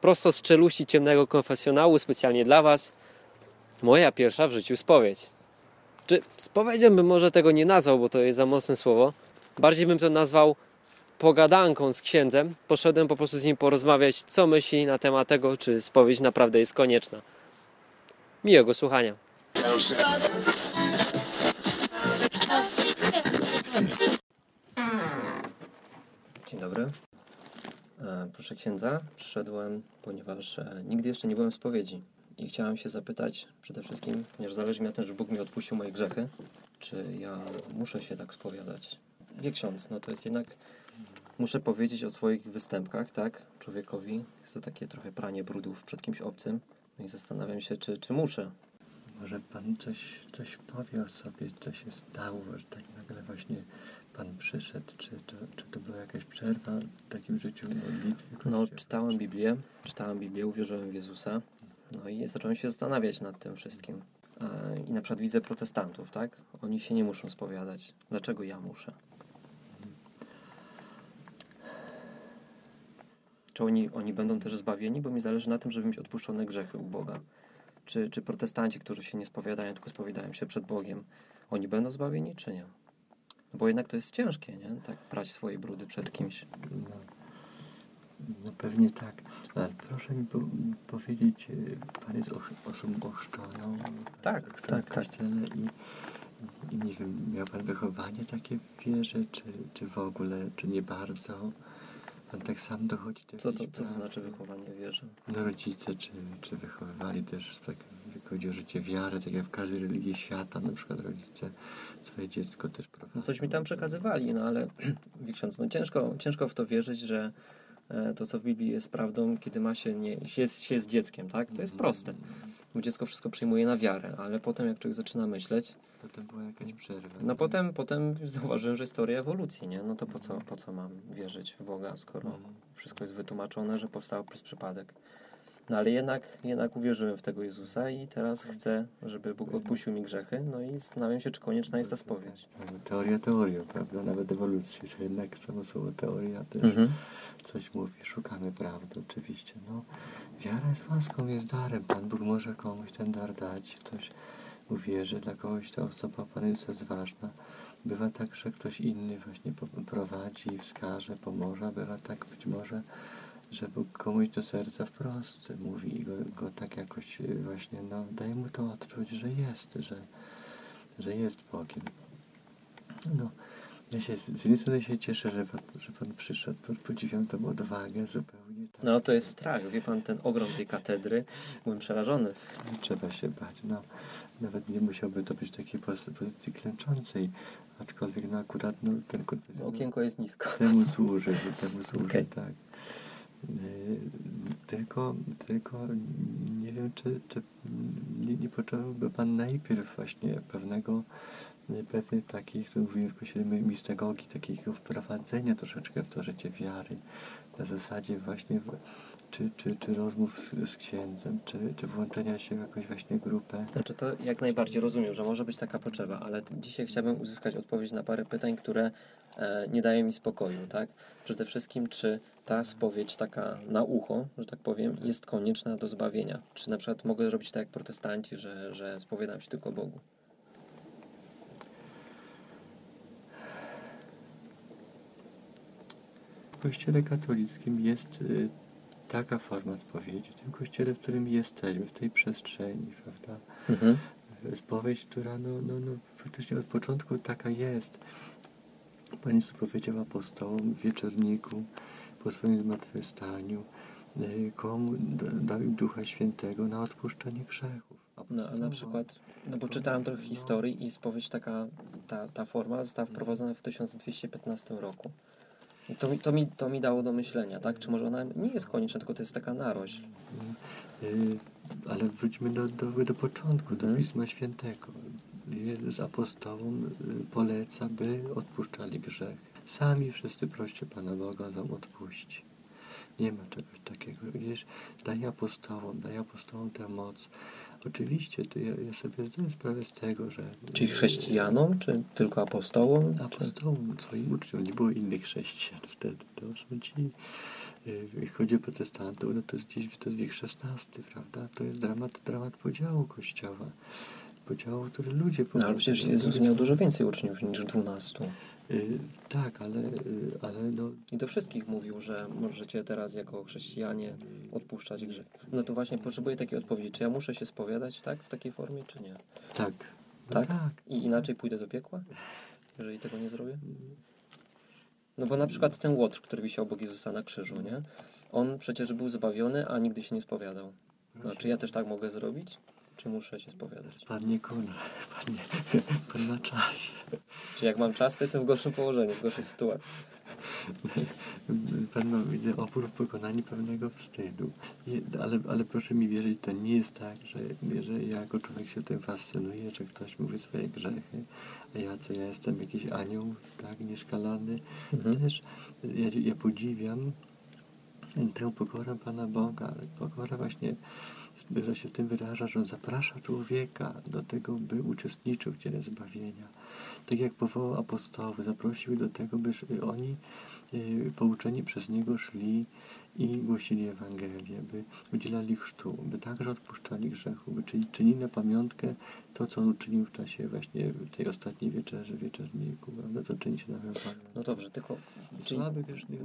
Speaker 1: Prosto z czeluści ciemnego konfesjonału, specjalnie dla Was. Moja pierwsza w życiu spowiedź. Czy spowiedzią bym może tego nie nazwał, bo to jest za mocne słowo. Bardziej bym to nazwał pogadanką z księdzem. Poszedłem po prostu z nim porozmawiać, co myśli na temat tego, czy spowiedź naprawdę jest konieczna. Miłego słuchania. Dzień dobry. E, Proszę księdza, przyszedłem, ponieważ e, nigdy jeszcze nie byłem w spowiedzi i chciałem się zapytać przede wszystkim, ponieważ zależy mi na tym, że Bóg mi odpuścił moje grzechy, czy ja muszę się tak spowiadać. Wie ksiądz, no to jest jednak, muszę powiedzieć o swoich występkach, tak, człowiekowi. Jest to takie trochę pranie brudów przed kimś obcym. No i zastanawiam się, czy, czy muszę.
Speaker 2: Może Pan coś, coś powie o sobie, co się stało, że tak nagle właśnie Pan przyszedł, czy to, czy to była jakaś przerwa w takim życiu modlitwy?
Speaker 1: No, czytałem Biblię, czytałem Biblię, uwierzyłem w Jezusa, no i zacząłem się zastanawiać nad tym wszystkim. E, I na przykład widzę protestantów, tak? Oni się nie muszą spowiadać. Dlaczego ja muszę? Czy oni, oni będą też zbawieni? Bo mi zależy na tym, żeby mieć odpuszczone grzechy u Boga. Czy, czy protestanci, którzy się nie spowiadają, tylko spowiadają się przed Bogiem, oni będą zbawieni, czy nie? Bo jednak to jest ciężkie, nie? Tak, prać swoje brudy przed kimś.
Speaker 2: No, no pewnie tak, ale proszę mi po, powiedzieć, y, Pan jest osobą ochrzczoną?
Speaker 1: Tak, tak, tak.
Speaker 2: i, i, i nie wiem, miał Pan wychowanie takie w wierze, czy, czy w ogóle, czy nie bardzo? Pan tak sam dochodzi do
Speaker 1: Co to, co to znaczy wychowanie wierze?
Speaker 2: No rodzice, czy, czy wychowywali też, tak, chodzi o życie wiary, tak jak w każdej religii świata, na przykład rodzice swoje dziecko też prowadzą.
Speaker 1: No coś mi tam przekazywali, no ale [CLEARS THROAT] ksiądz, no ciężko, ciężko w to wierzyć, że e, to, co w Biblii jest prawdą, kiedy ma się, nie, się, jest, się jest dzieckiem, tak? To jest proste. Bo dziecko wszystko przyjmuje na wiarę, ale potem jak człowiek zaczyna myśleć,
Speaker 2: Potem była jakaś przerwa.
Speaker 1: no potem, potem zauważyłem, że jest teoria ewolucji, nie? No to po co, po co mam wierzyć w Boga, skoro
Speaker 2: Mhm.
Speaker 1: wszystko jest wytłumaczone, że powstało przez przypadek. No ale jednak, jednak uwierzyłem w tego Jezusa i teraz chcę, żeby Bóg odpuścił mi grzechy, no i zastanawiam się, czy konieczna jest ta spowiedź.
Speaker 2: Teoria teorią, prawda? Nawet ewolucji, to jednak samo słowo teoria też
Speaker 1: Mhm.
Speaker 2: coś mówi. Szukamy prawdy oczywiście. No, wiara jest łaską, jest darem. Pan Bóg może komuś ten dar dać. Ktoś uwierzy, dla kogoś ta osoba Pan Jezus jest ważna. Bywa tak, że ktoś inny właśnie prowadzi, wskaże, pomoże. Bywa tak być może, że Bóg komuś do serca wprost mówi i go, go tak jakoś y, właśnie, no, daje mu to odczuć, że jest, że, że jest Bogiem. No, ja się z jednej strony się cieszę, że pan, że pan przyszedł, podziwiam tą odwagę zupełnie. Tak.
Speaker 1: No to jest strach, wie pan, ten ogrom tej katedry, byłem przerażony.
Speaker 2: Trzeba się bać. No, nawet nie musiałby to być takiej pozycji klęczącej, aczkolwiek no akurat no, ten konfesjonał
Speaker 1: Okienko jest nisko.
Speaker 2: temu służy, temu służy,
Speaker 1: Okej.
Speaker 2: tak. Tylko, tylko nie wiem, czy, czy nie, nie począłby Pan najpierw właśnie pewnego, pewnych takich, to mówimy w Kościele mistagogii, takiego wprowadzenia troszeczkę w to życie wiary, na zasadzie właśnie w, czy, czy, czy rozmów z, z księdzem, czy, czy włączenia się w jakąś właśnie grupę.
Speaker 1: Znaczy to jak najbardziej rozumiem, że może być taka potrzeba, ale dzisiaj chciałbym uzyskać odpowiedź na parę pytań, które e, nie dają mi spokoju, tak? Przede wszystkim, czy ta spowiedź taka na ucho, że tak powiem, jest konieczna do zbawienia? Czy na przykład mogę robić tak jak protestanci, że, że spowiadam się tylko Bogu?
Speaker 2: W Kościele katolickim jest y, taka forma spowiedzi, w tym kościele, w którym jesteśmy, w tej przestrzeni, prawda?
Speaker 1: Mhm.
Speaker 2: Spowiedź, która no, no, no, faktycznie od początku taka jest. Pan Jezus powiedział apostołom w wieczorniku po swoim zmartwychwstaniu, y, komu da- dał im Ducha Świętego na odpuszczenie grzechów.
Speaker 1: No, a na przykład, no bo czytałem trochę historii i spowiedź taka, ta, ta forma została wprowadzona w 1215 roku. I to mi, to, mi, to mi dało do myślenia, tak? Czy może ona nie jest konieczna, tylko to jest taka narośl.
Speaker 2: Y, Ale wróćmy do, do, do początku, do
Speaker 1: Mhm.
Speaker 2: Pisma Świętego. Jezus apostołom y, poleca, by odpuszczali grzech. Sami wszyscy proście Pana Boga, wam odpuści. Nie ma czegoś takiego. Wiesz, daje apostołom, daje apostołom tę moc. Oczywiście, to ja, ja sobie zdaję sprawę z tego, że...
Speaker 1: Czyli chrześcijanom, czy tylko apostołom? Czy...
Speaker 2: Apostołom, swoim uczniom, nie było innych chrześcijan wtedy. To są ci, y, jeśli chodzi o protestantów, no to jest gdzieś to jest wiek XVI, prawda? To jest dramat, dramat podziału Kościoła. Podziału, który ludzie...
Speaker 1: No, ale przecież Jezus miał dużo więcej uczniów niż dwunastu.
Speaker 2: Y, tak, ale, y, ale no,
Speaker 1: I do wszystkich mówił, że możecie teraz jako chrześcijanie odpuszczać grzech. No to właśnie potrzebuję takiej odpowiedzi. Czy ja muszę się spowiadać, tak? W takiej formie, czy nie?
Speaker 2: tak. No
Speaker 1: Tak?
Speaker 2: tak.
Speaker 1: I inaczej pójdę do piekła? Jeżeli tego nie zrobię? No bo na przykład ten łotr, który wisiał obok Jezusa na krzyżu, nie? On przecież był zbawiony, a nigdy się nie spowiadał. No, czy ja też tak mogę zrobić? Czy muszę się spowiadać?
Speaker 2: Pan nie kona, pan, ma czas.
Speaker 1: Czy jak mam czas, to jestem w gorszym położeniu, w gorszej sytuacji.
Speaker 2: Pan ma, widzę, opór w pokonaniu pewnego wstydu. Ale, ale proszę mi wierzyć, to nie jest tak, że, że ja jako człowiek się tym fascynuję, że ktoś mówi swoje grzechy, a ja co, ja jestem jakiś anioł, tak, nieskalany.
Speaker 1: Mhm.
Speaker 2: Też ja, ja podziwiam tę pokorę Pana Boga, pokorę właśnie, która się w tym wyraża, że On zaprasza człowieka do tego, by uczestniczył w dziele zbawienia. Tak jak powołał apostołów, zaprosił do tego, by oni pouczeni przez Niego szli i głosili Ewangelię, by udzielali chrztu, by także odpuszczali grzechu, by czyni- czynili na pamiątkę to, co On uczynił w czasie właśnie tej ostatniej wieczerzy, wieczerniku, prawda, co czynicie na pamiątkę.
Speaker 1: No dobrze, tylko... Czyli,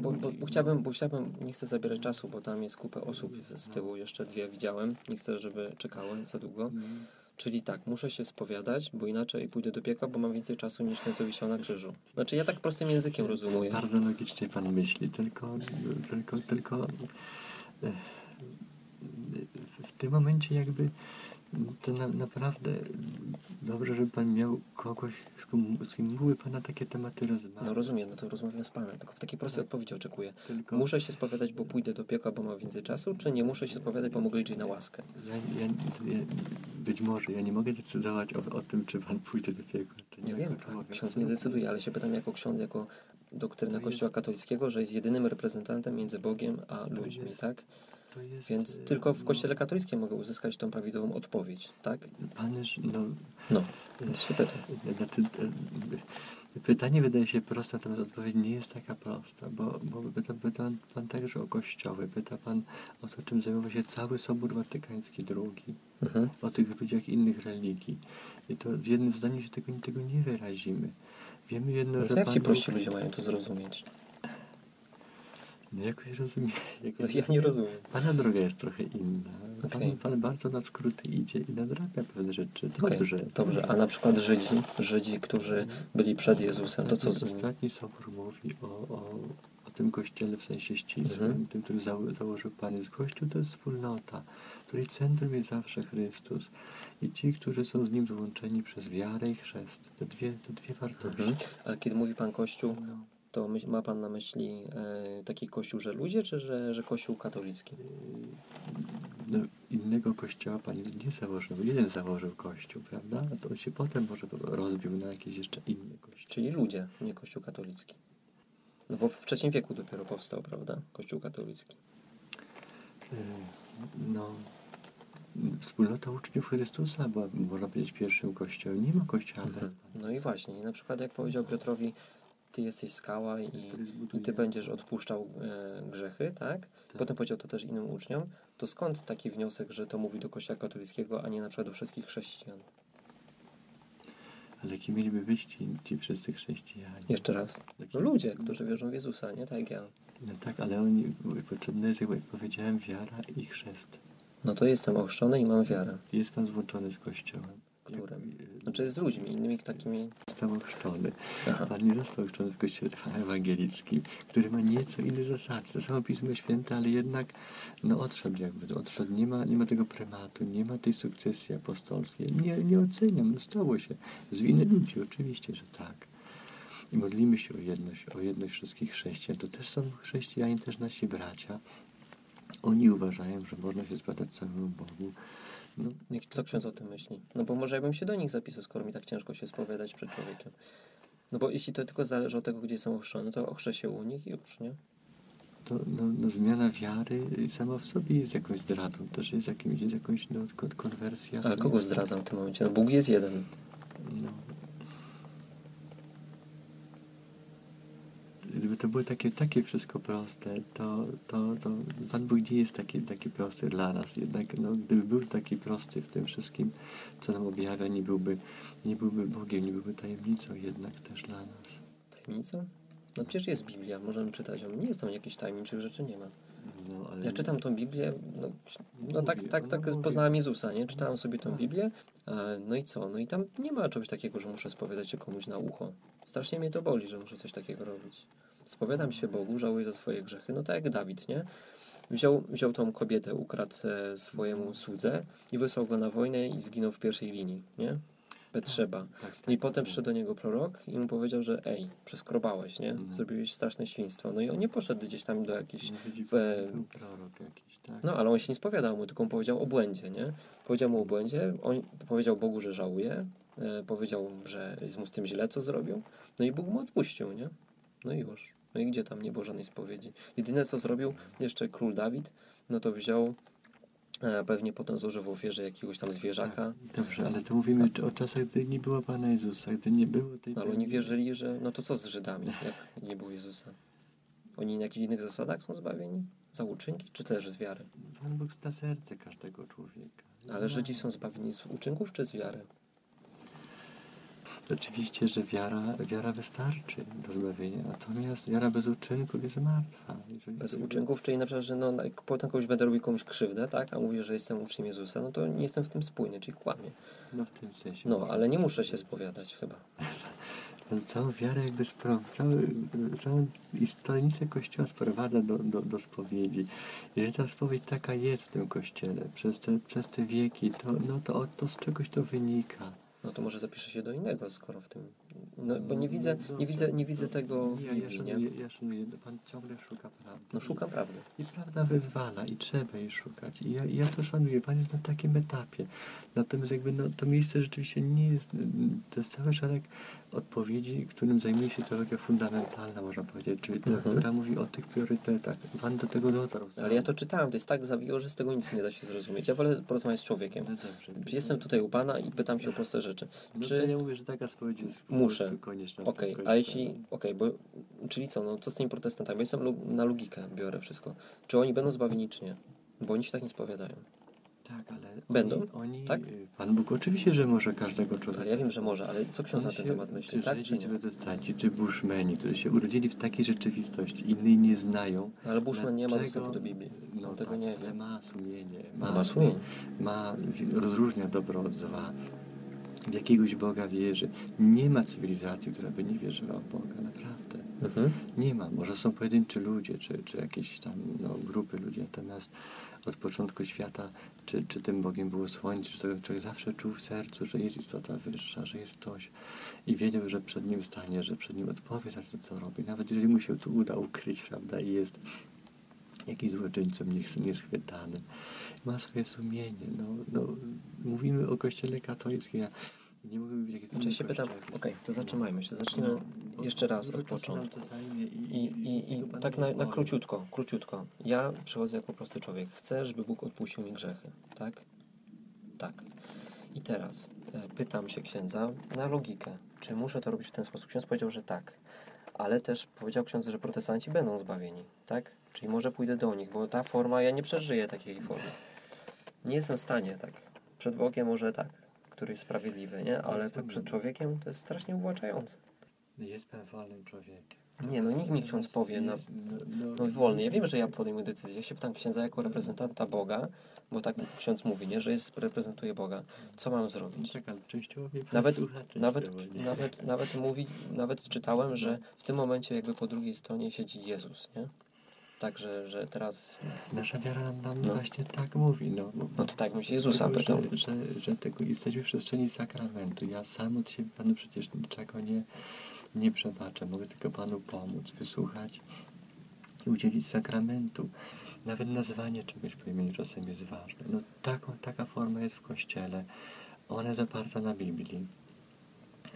Speaker 1: bo, bo, bo, chciałbym, bo chciałbym, nie chcę zabierać czasu, bo tam jest kupę osób z tyłu, jeszcze dwie widziałem. Nie chcę, żeby czekały za długo. Czyli tak, muszę się spowiadać, bo inaczej pójdę do piekła, bo mam więcej czasu niż ten, co wisiał na krzyżu. Znaczy ja tak prostym językiem rozumuję.
Speaker 2: Bardzo logicznie pan myśli, tylko, tylko, tylko e, w tym momencie jakby to na, naprawdę dobrze, żeby pan miał kogoś, z kim, z kim mógłby pana takie tematy rozmawiać.
Speaker 1: No rozumiem, no to rozmawiam z panem, tylko takiej prostej odpowiedzi oczekuję.
Speaker 2: Tylko
Speaker 1: Muszę się spowiadać, bo pójdę do piekła, bo mam więcej czasu, czy nie muszę się spowiadać, bo mogę liczyć na łaskę?
Speaker 2: ja, ja, ja, być może ja nie mogę decydować o, o tym, czy pan pójdzie do piekła, czy nie.
Speaker 1: Nie wiem,
Speaker 2: Jako człowiek.
Speaker 1: ksiądz nie decyduje, ale się pytam jako ksiądz, jako doktryna
Speaker 2: jest-
Speaker 1: Kościoła katolickiego, że jest jedynym reprezentantem między Bogiem a ludźmi, tak?
Speaker 2: Jest,
Speaker 1: Więc
Speaker 2: e,
Speaker 1: tylko w
Speaker 2: no,
Speaker 1: Kościele katolickim mogę uzyskać tą prawidłową odpowiedź, tak?
Speaker 2: Pan już, no,
Speaker 1: No, więc się pytam.
Speaker 2: Znaczy, e, pytanie wydaje się proste, natomiast odpowiedź nie jest taka prosta, bo, bo pyta, pyta pan, także o kościoły, pyta pan o to, czym zajmował się cały Sobór Watykański II,
Speaker 1: Mhm.
Speaker 2: o tych ludziach innych religii. I to w jednym zdaniu się tego, tego nie wyrazimy. Wiemy jedno,
Speaker 1: No
Speaker 2: że
Speaker 1: jak
Speaker 2: Pan
Speaker 1: ci prości ludzie mają to zrozumieć?
Speaker 2: No jakoś rozumiem. Jakoś
Speaker 1: ja nie rozumiem.
Speaker 2: Pana droga jest trochę inna.
Speaker 1: Okej.
Speaker 2: Pan, pan bardzo na skróty idzie i nadrabia pewne rzeczy. Dobrze.
Speaker 1: dobrze. A na przykład Żydzi, Żydzi, którzy byli przed Jezusem, to co z
Speaker 2: Ostatni,
Speaker 1: nimi?
Speaker 2: ostatni sobór mówi o, o, o tym kościele w sensie ścisłym,
Speaker 1: Mhm.
Speaker 2: tym, który zało, założył Pan Jezus. Kościół to jest wspólnota, której centrum jest zawsze Chrystus i ci, którzy są z Nim złączeni przez wiarę i chrzest. Te dwie, te dwie wartości.
Speaker 1: Mhm. Ale kiedy mówi Pan Kościół,
Speaker 2: No,
Speaker 1: to myśl, ma Pan na myśli e, taki Kościół, że ludzie, czy że, że Kościół katolicki?
Speaker 2: no, innego kościoła Pan nie założył. Jeden założył kościół, prawda? A to on się potem może rozbił na jakieś jeszcze inne kościoły.
Speaker 1: Czyli ludzie, nie Kościół katolicki. No bo w trzecim wieku dopiero powstał, prawda? Kościół katolicki.
Speaker 2: Y, No, wspólnota uczniów Chrystusa była, można powiedzieć, pierwszym kościołem. Nie ma kościoła bez
Speaker 1: Mhm.
Speaker 2: Pana
Speaker 1: No i właśnie, na przykład jak powiedział Piotrowi, ty jesteś skała i,
Speaker 2: zbuduje-
Speaker 1: i ty będziesz odpuszczał e, grzechy, tak? Potem powiedział to też innym uczniom. To skąd taki wniosek, że to mówi do Kościoła katolickiego, a nie na przykład do wszystkich chrześcijan?
Speaker 2: Ale kim mieliby być ci, ci wszyscy chrześcijanie?
Speaker 1: Jeszcze raz. No ludzie, którzy wierzą w Jezusa, nie tak jak ja.
Speaker 2: No tak, ale oni, potrzebne jest, jak powiedziałem, wiara i chrzest.
Speaker 1: No to jestem ochrzczony i mam wiarę.
Speaker 2: Jest Pan złączony z Kościołem.
Speaker 1: Którym? Znaczy z ludźmi, innymi takimi...
Speaker 2: Został ochrzczony.
Speaker 1: Aha.
Speaker 2: Pan nie został ochrzczony w Kościele ewangelickim, który ma nieco inne zasady. To samo Pismo Święte, ale jednak no odszedł jakby. Odszedł. Nie ma, nie ma tego prymatu, nie ma tej sukcesji apostolskiej. Nie, nie oceniam, no stało się. Z winy ludzi, oczywiście, że tak. I modlimy się o jedność, o jedność wszystkich chrześcijan. To też są chrześcijanie, też nasi bracia. Oni uważają, że można się zbadać całemu Bogu. No,
Speaker 1: Co ksiądz o tym myśli? No bo może ja bym się do nich zapisał, skoro mi tak ciężko się spowiadać przed człowiekiem. No bo jeśli to tylko zależy od tego, gdzie są ochrzczone, to ochrzę się u nich i już, nie?
Speaker 2: to no, no, zmiana wiary sama w sobie jest jakąś zdradą, też jest, jakimś, jest jakąś no, kon- konwersja.
Speaker 1: Ale kogo zdradzam w tym momencie? No Bóg jest jeden.
Speaker 2: No. Gdyby to było takie, takie wszystko proste, to, to, to Pan Bóg nie jest taki, taki prosty dla nas. Jednak no, gdyby był taki prosty w tym wszystkim, co nam objawia, nie byłby, nie byłby Bogiem, nie byłby tajemnicą jednak też dla nas.
Speaker 1: Tajemnicą? No przecież jest Biblia, możemy czytać ją. Nie jest tam jakichś tajemniczych rzeczy, nie ma.
Speaker 2: No, ale
Speaker 1: Ja czytam tą Biblię, no, no tak, tak,
Speaker 2: no
Speaker 1: tak
Speaker 2: mówię.
Speaker 1: poznałem Jezusa, nie? Czytałem sobie tą Biblię, e, no i co? No i tam nie ma czegoś takiego, że muszę spowiadać się komuś na ucho. Strasznie mnie to boli, że muszę coś takiego robić. Spowiadam się Bogu, żałuję za swoje grzechy, no tak jak Dawid, nie? Wziął, wziął tą kobietę, ukradł e, swojemu słudze i wysłał go na wojnę i zginął w pierwszej linii, nie? Betrzeba.
Speaker 2: Tak, tak,
Speaker 1: I potem
Speaker 2: tak.
Speaker 1: przyszedł do niego prorok i mu powiedział, że ej, przeskrobałeś, nie?
Speaker 2: Mhm.
Speaker 1: Zrobiłeś straszne świństwo. No i on nie poszedł gdzieś tam do jakiejś... W-
Speaker 2: prorok jakiś, tak?
Speaker 1: No, ale on się nie spowiadał mu, tylko mu powiedział o błędzie, nie? Powiedział mu o błędzie, on powiedział Bogu, że żałuje, e, powiedział, że jest mu z tym źle, co zrobił, no i Bóg mu odpuścił, nie? No i już. No i gdzie tam nie było żadnej spowiedzi? Jedyne, co zrobił jeszcze król Dawid, no to wziął, e, pewnie potem złożył w ofierze jakiegoś tam zwierzaka,
Speaker 2: Tak, dobrze, ale to mówimy o czasach, gdy nie było Pana Jezusa, gdy nie było tej...
Speaker 1: no ale oni wierzyli, że no to co z Żydami, jak nie było Jezusa? Oni na jakichś innych zasadach są zbawieni? Za uczynki, czy też z wiary?
Speaker 2: Pan Bóg zna serce każdego człowieka.
Speaker 1: Ale
Speaker 2: Zna.
Speaker 1: Żydzi są zbawieni z uczynków, czy z wiary?
Speaker 2: Oczywiście, że wiara, wiara wystarczy do zbawienia, natomiast wiara bez uczynków jest martwa. Jeżeli
Speaker 1: Bez uczynków, czyli na przykład, że no, potem komuś będę robił komuś krzywdę, tak, a mówię, że jestem uczniem Jezusa, no to nie jestem w tym spójny, czyli kłamie.
Speaker 2: No w tym sensie.
Speaker 1: No, ale nie muszę się spowiadać chyba. [LAUGHS]
Speaker 2: Całą wiarę jakby spro, cały, całą istotnicę Kościoła sprowadza do, do, do spowiedzi. Jeżeli ta spowiedź taka jest w tym Kościele przez te, przez te wieki, to, no to, to z czegoś to wynika.
Speaker 1: No to może zapiszę się do innego, skoro w tym... No, bo nie
Speaker 2: No,
Speaker 1: widzę,
Speaker 2: dobrze.
Speaker 1: nie widzę, nie widzę tego w
Speaker 2: ja, ja,
Speaker 1: Biblii, nie?
Speaker 2: szanuję, ja szanuję, Pan ciągle szuka prawdy.
Speaker 1: No szukam prawdy.
Speaker 2: I prawda wyzwala i trzeba jej szukać. I ja, ja to szanuję. Pan jest na takim etapie. Natomiast jakby no, to miejsce rzeczywiście nie jest... To jest cały szereg odpowiedzi, którym zajmuje się teologia fundamentalna, można powiedzieć, czyli ta,
Speaker 1: Mhm.
Speaker 2: która mówi o tych priorytetach. Pan do tego dotarł.
Speaker 1: Ale ja to czytałem, to jest tak zawiło, że z tego nic nie da się zrozumieć. Ja wolę porozmawiać z człowiekiem.
Speaker 2: No dobrze.
Speaker 1: Jestem tutaj u Pana i pytam się o proste rzeczy.
Speaker 2: No to
Speaker 1: Czy...
Speaker 2: ja mówię, że taka spowiedź jest
Speaker 1: Muszę. Okej,
Speaker 2: tym
Speaker 1: a jeśli. Okej, bo. Czyli co, no co z tymi protestantami? Jestem na logikę, biorę wszystko. Czy oni będą zbawieni, czy nie? Bo oni się tak nie spowiadają.
Speaker 2: Tak, ale
Speaker 1: Będą?
Speaker 2: Oni,
Speaker 1: Tak?
Speaker 2: Pan Bóg oczywiście, że może każdego człowieka.
Speaker 1: Ale ja wiem, że może, ale co ksiądz na ten temat myśli, tak czy nie?
Speaker 2: protestanci, czy bushmeni, którzy się urodzili w takiej rzeczywistości, inni nie znają.
Speaker 1: No, ale Bushman nie ma dostępu do Biblii.
Speaker 2: No
Speaker 1: On tego
Speaker 2: tak,
Speaker 1: nie wie.
Speaker 2: ma sumienie.
Speaker 1: No, ma sumienie.
Speaker 2: Ma, rozróżnia dobro od zła. W jakiegoś Boga wierzy. Nie ma cywilizacji, która by nie wierzyła w Boga, naprawdę.
Speaker 1: Mhm.
Speaker 2: Nie ma. Może są pojedynczy ludzie, czy, czy jakieś tam no, grupy ludzi, natomiast od początku świata, czy, czy tym Bogiem było słońce, czy człowiek, człowiek zawsze czuł w sercu, że jest istota wyższa, że jest ktoś i wiedział, że przed nim stanie, że przed nim odpowie za to, co robi. Nawet jeżeli mu się to uda ukryć, prawda, i jest jakiś złoczyńcą nies- nieschwytanym. Ma swoje sumienie. No, no, mówimy o kościele katolickim, ja nie mówimy o jakichś
Speaker 1: Znaczy ja się pytam, okej, to zatrzymajmy się, zacznijmy
Speaker 2: No,
Speaker 1: jeszcze raz od początku.
Speaker 2: i,
Speaker 1: I, i, tak na, na króciutko, króciutko. Ja przychodzę jako prosty człowiek. Chcę, żeby Bóg odpuścił mi grzechy. Tak? Tak. I teraz e, pytam się księdza na logikę. Czy muszę to robić w ten sposób? Ksiądz powiedział, że tak. Ale też powiedział ksiądz, że protestanci będą zbawieni. Tak? Czyli może pójdę do nich, bo ta forma, ja nie przeżyję takiej formy. Nie jestem w stanie tak. Przed Bogiem może tak, który jest sprawiedliwy, nie? Ale tak przed człowiekiem to jest strasznie uwłaczające.
Speaker 2: Jest Pan wolnym człowiekiem.
Speaker 1: Nie, no nikt mi ksiądz powie, no,
Speaker 2: Jest, no,
Speaker 1: no wolny. Ja wiem, że ja podejmuję decyzję. Ja się pytam księdza jako reprezentanta Boga, bo tak ksiądz mówi, nie, że jest, reprezentuje Boga. Co mam
Speaker 2: No
Speaker 1: zrobić?
Speaker 2: tak, ale częściowo mnie pan
Speaker 1: Nawet, nawet, nawet, nawet mówi, nawet czytałem, że w tym momencie jakby po drugiej stronie siedzi Jezus, nie? Także, że teraz,
Speaker 2: Nasza wiara nam,
Speaker 1: No.
Speaker 2: właśnie tak mówi. No,
Speaker 1: no to tak się Jezusa
Speaker 2: Dlatego,
Speaker 1: pytał.
Speaker 2: Że, że, że tego jesteśmy w przestrzeni sakramentu. Ja sam od siebie Panu przecież niczego nie, nie przebaczę. Mogę tylko Panu pomóc, wysłuchać i udzielić sakramentu. Nawet nazwanie czegoś po imieniu czasem jest ważne. No, taką, taka forma jest w Kościele. Ona jest oparta na Biblii.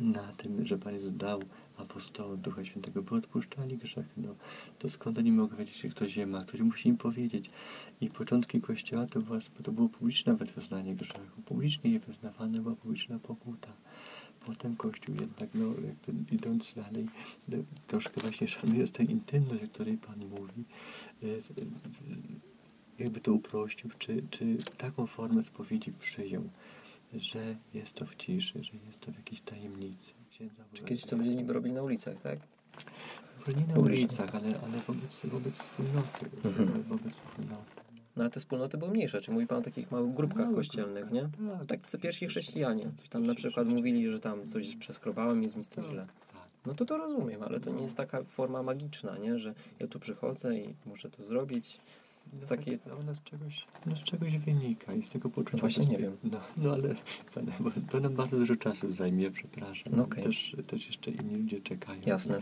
Speaker 2: Na tym, że Pan Jezus dał apostołom Ducha Świętego, by odpuszczali grzechy. No, to skąd oni mogą wiedzieć, że ktoś je ma? Ktoś musi im powiedzieć. I początki Kościoła to, była, to było publiczne nawet wyznanie grzechu. Publicznie je wyznawane była publiczna pokuta. Potem Kościół jednak, no, jakby idąc dalej, no, troszkę właśnie szanuje tę intymność, o której Pan mówi, e, jakby to uprościł, czy, czy taką formę spowiedzi przyjął, że jest to w ciszy, że jest to w jakiejś tajemnicy. Księdza
Speaker 1: Czy kiedyś to ludzie niby robili na ulicach, tak?
Speaker 2: Może nie na
Speaker 1: publicznie.
Speaker 2: ulicach, ale, ale wobec, wobec wspólnoty.
Speaker 1: Mhm.
Speaker 2: Wobec wspólnoty.
Speaker 1: No ale te wspólnoty były mniejsze, czy mówi Pan o takich małych grupkach
Speaker 2: Małych
Speaker 1: kościelnych, nie?
Speaker 2: grupkach, tak.
Speaker 1: Tak, te pierwsi chrześcijanie. Tam na przykład mówili, że tam coś przeskrobałem, jest mi z tym źle.
Speaker 2: Tak,
Speaker 1: no to to rozumiem, ale to nie jest taka forma magiczna, nie? Że ja tu przychodzę i muszę to zrobić.
Speaker 2: No,
Speaker 1: takie-
Speaker 2: tak, ona z czegoś, no z czegoś wynika i z tego poczucia.
Speaker 1: No właśnie nie wiem.
Speaker 2: No, no ale bo to nam bardzo dużo czasu zajmie, przepraszam.
Speaker 1: No okej.
Speaker 2: też, też jeszcze inni ludzie czekają.
Speaker 1: Jasne.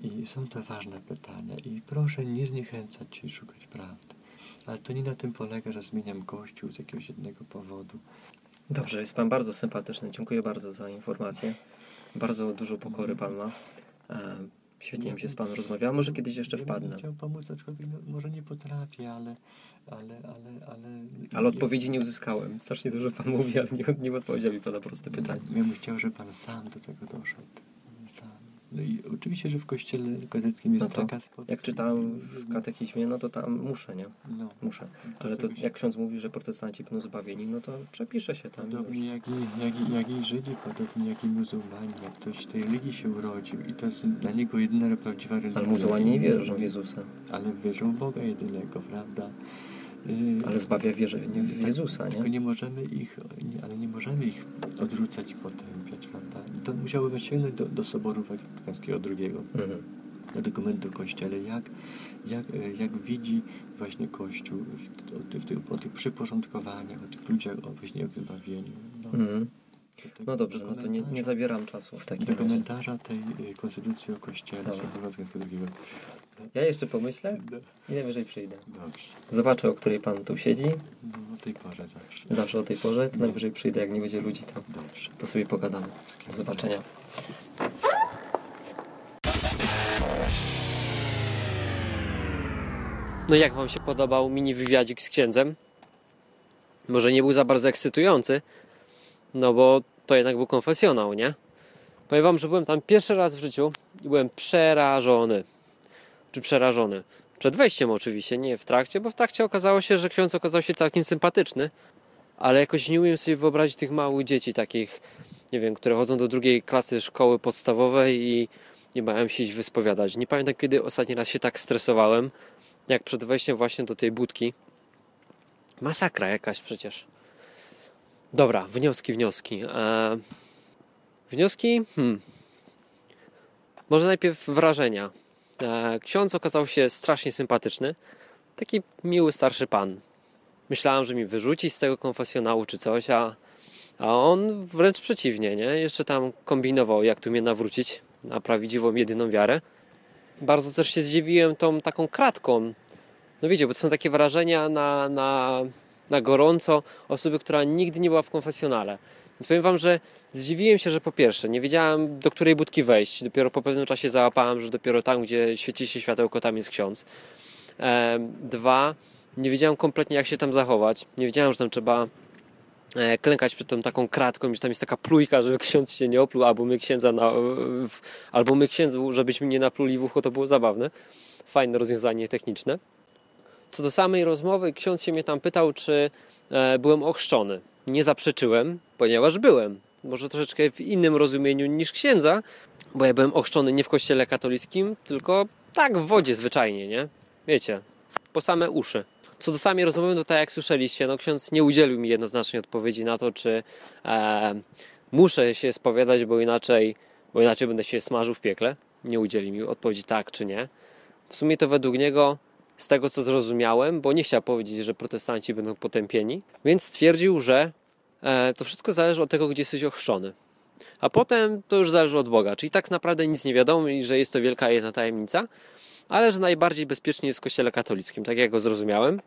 Speaker 2: I są to ważne pytania. I proszę nie zniechęcać się i szukać prawdy. Ale to nie na tym polega, że zmieniam kościół z jakiegoś jednego powodu.
Speaker 1: Dobrze, jest Pan bardzo sympatyczny. Dziękuję bardzo za informację. Bardzo dużo pokory Pan ma. Świetnie mi się z Panem rozmawiało. Może kiedyś jeszcze
Speaker 2: ja
Speaker 1: wpadnę.
Speaker 2: bym chciał pomóc, aczkolwiek no, może nie potrafię, ale... Ale, ale, ale,
Speaker 1: Ale odpowiedzi nie uzyskałem. Strasznie dużo Pan mówi, ale nie, nie odpowiedział mi Pan na proste pytanie.
Speaker 2: Ja bym chciał, żeby Pan sam do tego doszedł. No i oczywiście, że w kościele katolickim jest
Speaker 1: No to Jak czytałem w katechizmie, no to tam muszę, nie?
Speaker 2: No.
Speaker 1: Muszę. Ale to jak ksiądz mówi, że protestanci będą zbawieni, no to przepiszę się tam.
Speaker 2: Podobnie jak i, jak, i, jak i Żydzi, podobnie jak i muzułmanie. Jak ktoś w tej religii się urodził i to jest dla niego jedyna prawdziwa religia.
Speaker 1: Ale muzułmanie nie wierzą w Jezusa.
Speaker 2: Ale wierzą w Boga jedynego, prawda? Yy,
Speaker 1: Ale zbawia wierze nie w
Speaker 2: tak,
Speaker 1: Jezusa,
Speaker 2: Tylko
Speaker 1: nie?
Speaker 2: nie możemy ich, nie, ale nie możemy ich odrzucać i potępiać, prawda? To musiałoby sięgnąć do, do Soboru Watykańskiego II,
Speaker 1: Mhm.
Speaker 2: do dokumentu o Kościele, jak, jak, e, jak widzi właśnie Kościół w, o, tych, w o tych przyporządkowaniach, o tych ludziach, o właśnie o zbawieniu. No,
Speaker 1: Mhm.
Speaker 2: do
Speaker 1: No dobrze,
Speaker 2: do
Speaker 1: no to nie, nie zabieram czasu w takim
Speaker 2: Do
Speaker 1: razie.
Speaker 2: komentarza tej y, konstytucji o Kościele. Soboru Watykańskiego II.
Speaker 1: Ja jeszcze pomyślę i najwyżej przyjdę.
Speaker 2: Dobrze.
Speaker 1: Zobaczę, o której pan tu siedzi.
Speaker 2: No, o tej porze zawsze.
Speaker 1: Zawsze o tej porze, to najwyżej przyjdę, jak nie będzie ludzi, to,
Speaker 2: Dobrze.
Speaker 1: to sobie pogadamy. Do zobaczenia. No jak wam się podobał mini wywiadzik z księdzem? Może nie był za bardzo ekscytujący, no bo to jednak był konfesjonał, nie? Powiem wam, że byłem tam pierwszy raz w życiu i byłem przerażony. Czy przerażony? Przed wejściem oczywiście, nie w trakcie, bo w trakcie okazało się, że ksiądz okazał się całkiem sympatyczny, ale jakoś nie umiem sobie wyobrazić tych małych dzieci takich, nie wiem, które chodzą do drugiej klasy szkoły podstawowej i nie mają się iść wyspowiadać. Nie pamiętam, kiedy ostatni raz się tak stresowałem, jak przed wejściem właśnie do tej budki. Masakra jakaś przecież. Dobra, wnioski, wnioski. Eee, wnioski? Hmm. Może najpierw wrażenia. Eee, ksiądz okazał się strasznie sympatyczny. Taki miły starszy pan. Myślałem, że mi wyrzuci z tego konfesjonału czy coś, a, a on wręcz przeciwnie, nie? Jeszcze tam kombinował, jak tu mnie nawrócić na prawdziwą, jedyną wiarę. Bardzo też się zdziwiłem tą taką kratką. No wiecie, bo to są takie wrażenia na, na, na gorąco osoby, która nigdy nie była w konfesjonale. Więc powiem wam, że zdziwiłem się, że po pierwsze, nie wiedziałem do której budki wejść. Dopiero po pewnym czasie załapałem, że dopiero tam, gdzie świeci się światełko, tam jest ksiądz. Em, Dwa, nie wiedziałem kompletnie, jak się tam zachować. Nie wiedziałem, że tam trzeba e, klękać przed tą taką kratką, że tam jest taka plujka, żeby ksiądz się nie opluł, albo my księdza, na, w, albo my księdzu, żebyśmy nie napluli w ucho, to było zabawne. Fajne rozwiązanie techniczne. Co do samej rozmowy, ksiądz się mnie tam pytał, czy e, byłem ochrzczony. Nie zaprzeczyłem, ponieważ byłem. Może troszeczkę w innym rozumieniu niż księdza, bo ja byłem ochrzczony nie w kościele katolickim, tylko tak w wodzie zwyczajnie, nie? Wiecie, po same uszy. Co do samej rozmowy, no tak jak słyszeliście, no ksiądz nie udzielił mi jednoznacznej odpowiedzi na to, czy e, muszę się spowiadać, bo inaczej, bo inaczej będę się smażył w piekle. Nie udzielił mi odpowiedzi tak czy nie. W sumie to według niego, z tego co zrozumiałem, bo nie chciał powiedzieć, że protestanci będą potępieni, więc stwierdził, że e, to wszystko zależy od tego, gdzie jesteś ochrzczony. A potem to już zależy od Boga. Czyli tak naprawdę nic nie wiadomo i że jest to wielka jedna tajemnica, ale że najbardziej bezpiecznie jest w kościele katolickim, tak jak go zrozumiałem.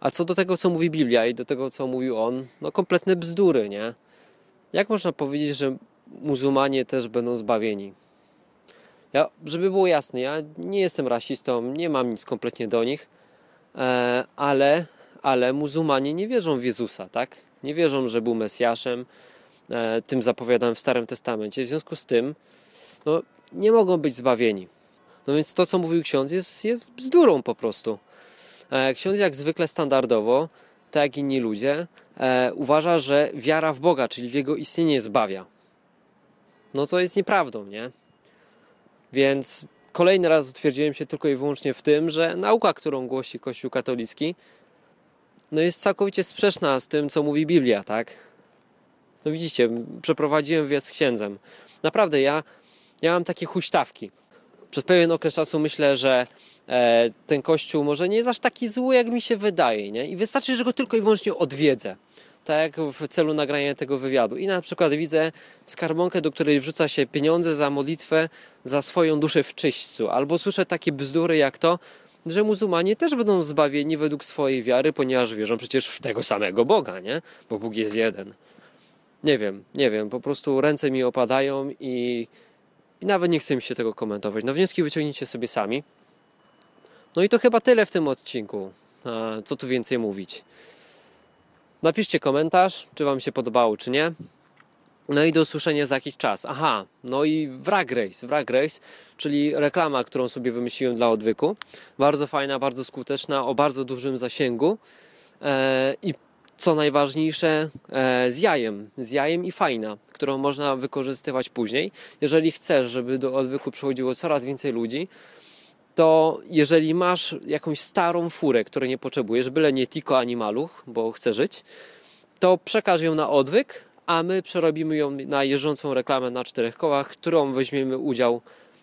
Speaker 1: A co do tego, co mówi Biblia i do tego, co mówił on, no kompletne bzdury, nie? Jak można powiedzieć, że muzułmanie też będą zbawieni? Ja, żeby było jasne, ja nie jestem rasistą, nie mam nic kompletnie do nich, e, ale, ale muzułmanie nie wierzą w Jezusa, tak? Nie wierzą, że był Mesjaszem, e, tym zapowiadanym w Starym Testamencie. W związku z tym, no, nie mogą być zbawieni. No więc to, co mówił ksiądz, jest, jest bzdurą po prostu. E, ksiądz, jak zwykle standardowo, tak jak inni ludzie, uważa, że wiara w Boga, czyli w Jego istnienie zbawia. No to jest nieprawdą, nie? Więc kolejny raz utwierdziłem się tylko i wyłącznie w tym, że nauka, którą głosi Kościół katolicki, no jest całkowicie sprzeczna z tym, co mówi Biblia, tak? No widzicie, przeprowadziłem wywiad z księdzem. Naprawdę, ja ja mam takie huśtawki. Przez pewien okres czasu myślę, że e, ten kościół może nie jest aż taki zły, jak mi się wydaje, nie? I wystarczy, że go tylko i wyłącznie odwiedzę. Tak w celu nagrania tego wywiadu. I na przykład widzę skarbonkę, do której wrzuca się pieniądze za modlitwę za swoją duszę w czyśćcu. Albo słyszę takie bzdury jak to, że muzułmanie też będą zbawieni według swojej wiary, ponieważ wierzą przecież w tego samego Boga, nie? Bo Bóg jest jeden. Nie wiem, nie wiem, po prostu ręce mi opadają i, i nawet nie chcę mi się tego komentować. No wnioski wyciągnijcie sobie sami. No i to chyba tyle w tym odcinku. Co tu więcej mówić? Napiszcie komentarz, czy Wam się podobało, czy nie. No i do usłyszenia za jakiś czas. Aha, no i Wrag Race. Wrag Race, czyli reklama, którą sobie wymyśliłem dla odwyku. Bardzo fajna, bardzo skuteczna, o bardzo dużym zasięgu. E, I co najważniejsze, e, z jajem. Z jajem i fajna, którą można wykorzystywać później. Jeżeli chcesz, żeby do odwyku przychodziło coraz więcej ludzi, to jeżeli masz jakąś starą furę, której nie potrzebujesz, byle nie tiko ani maluch, bo chce żyć, to przekaż ją na odwyk, a my przerobimy ją na jeżdżącą reklamę na czterech kołach, którą weźmiemy udział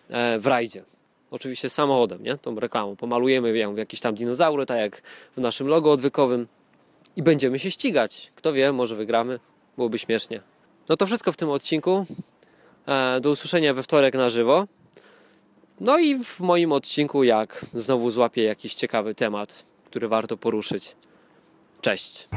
Speaker 1: e, w rajdzie. Oczywiście samochodem, nie? Tą reklamą. Pomalujemy ją w jakieś tam dinozaury, tak jak w naszym logo odwykowym i będziemy się ścigać. Kto wie, może wygramy. Byłoby śmiesznie. No to wszystko w tym odcinku. E, do usłyszenia we wtorek na żywo. No i w moim odcinku, jak znowu złapię jakiś ciekawy temat, który warto poruszyć. Cześć.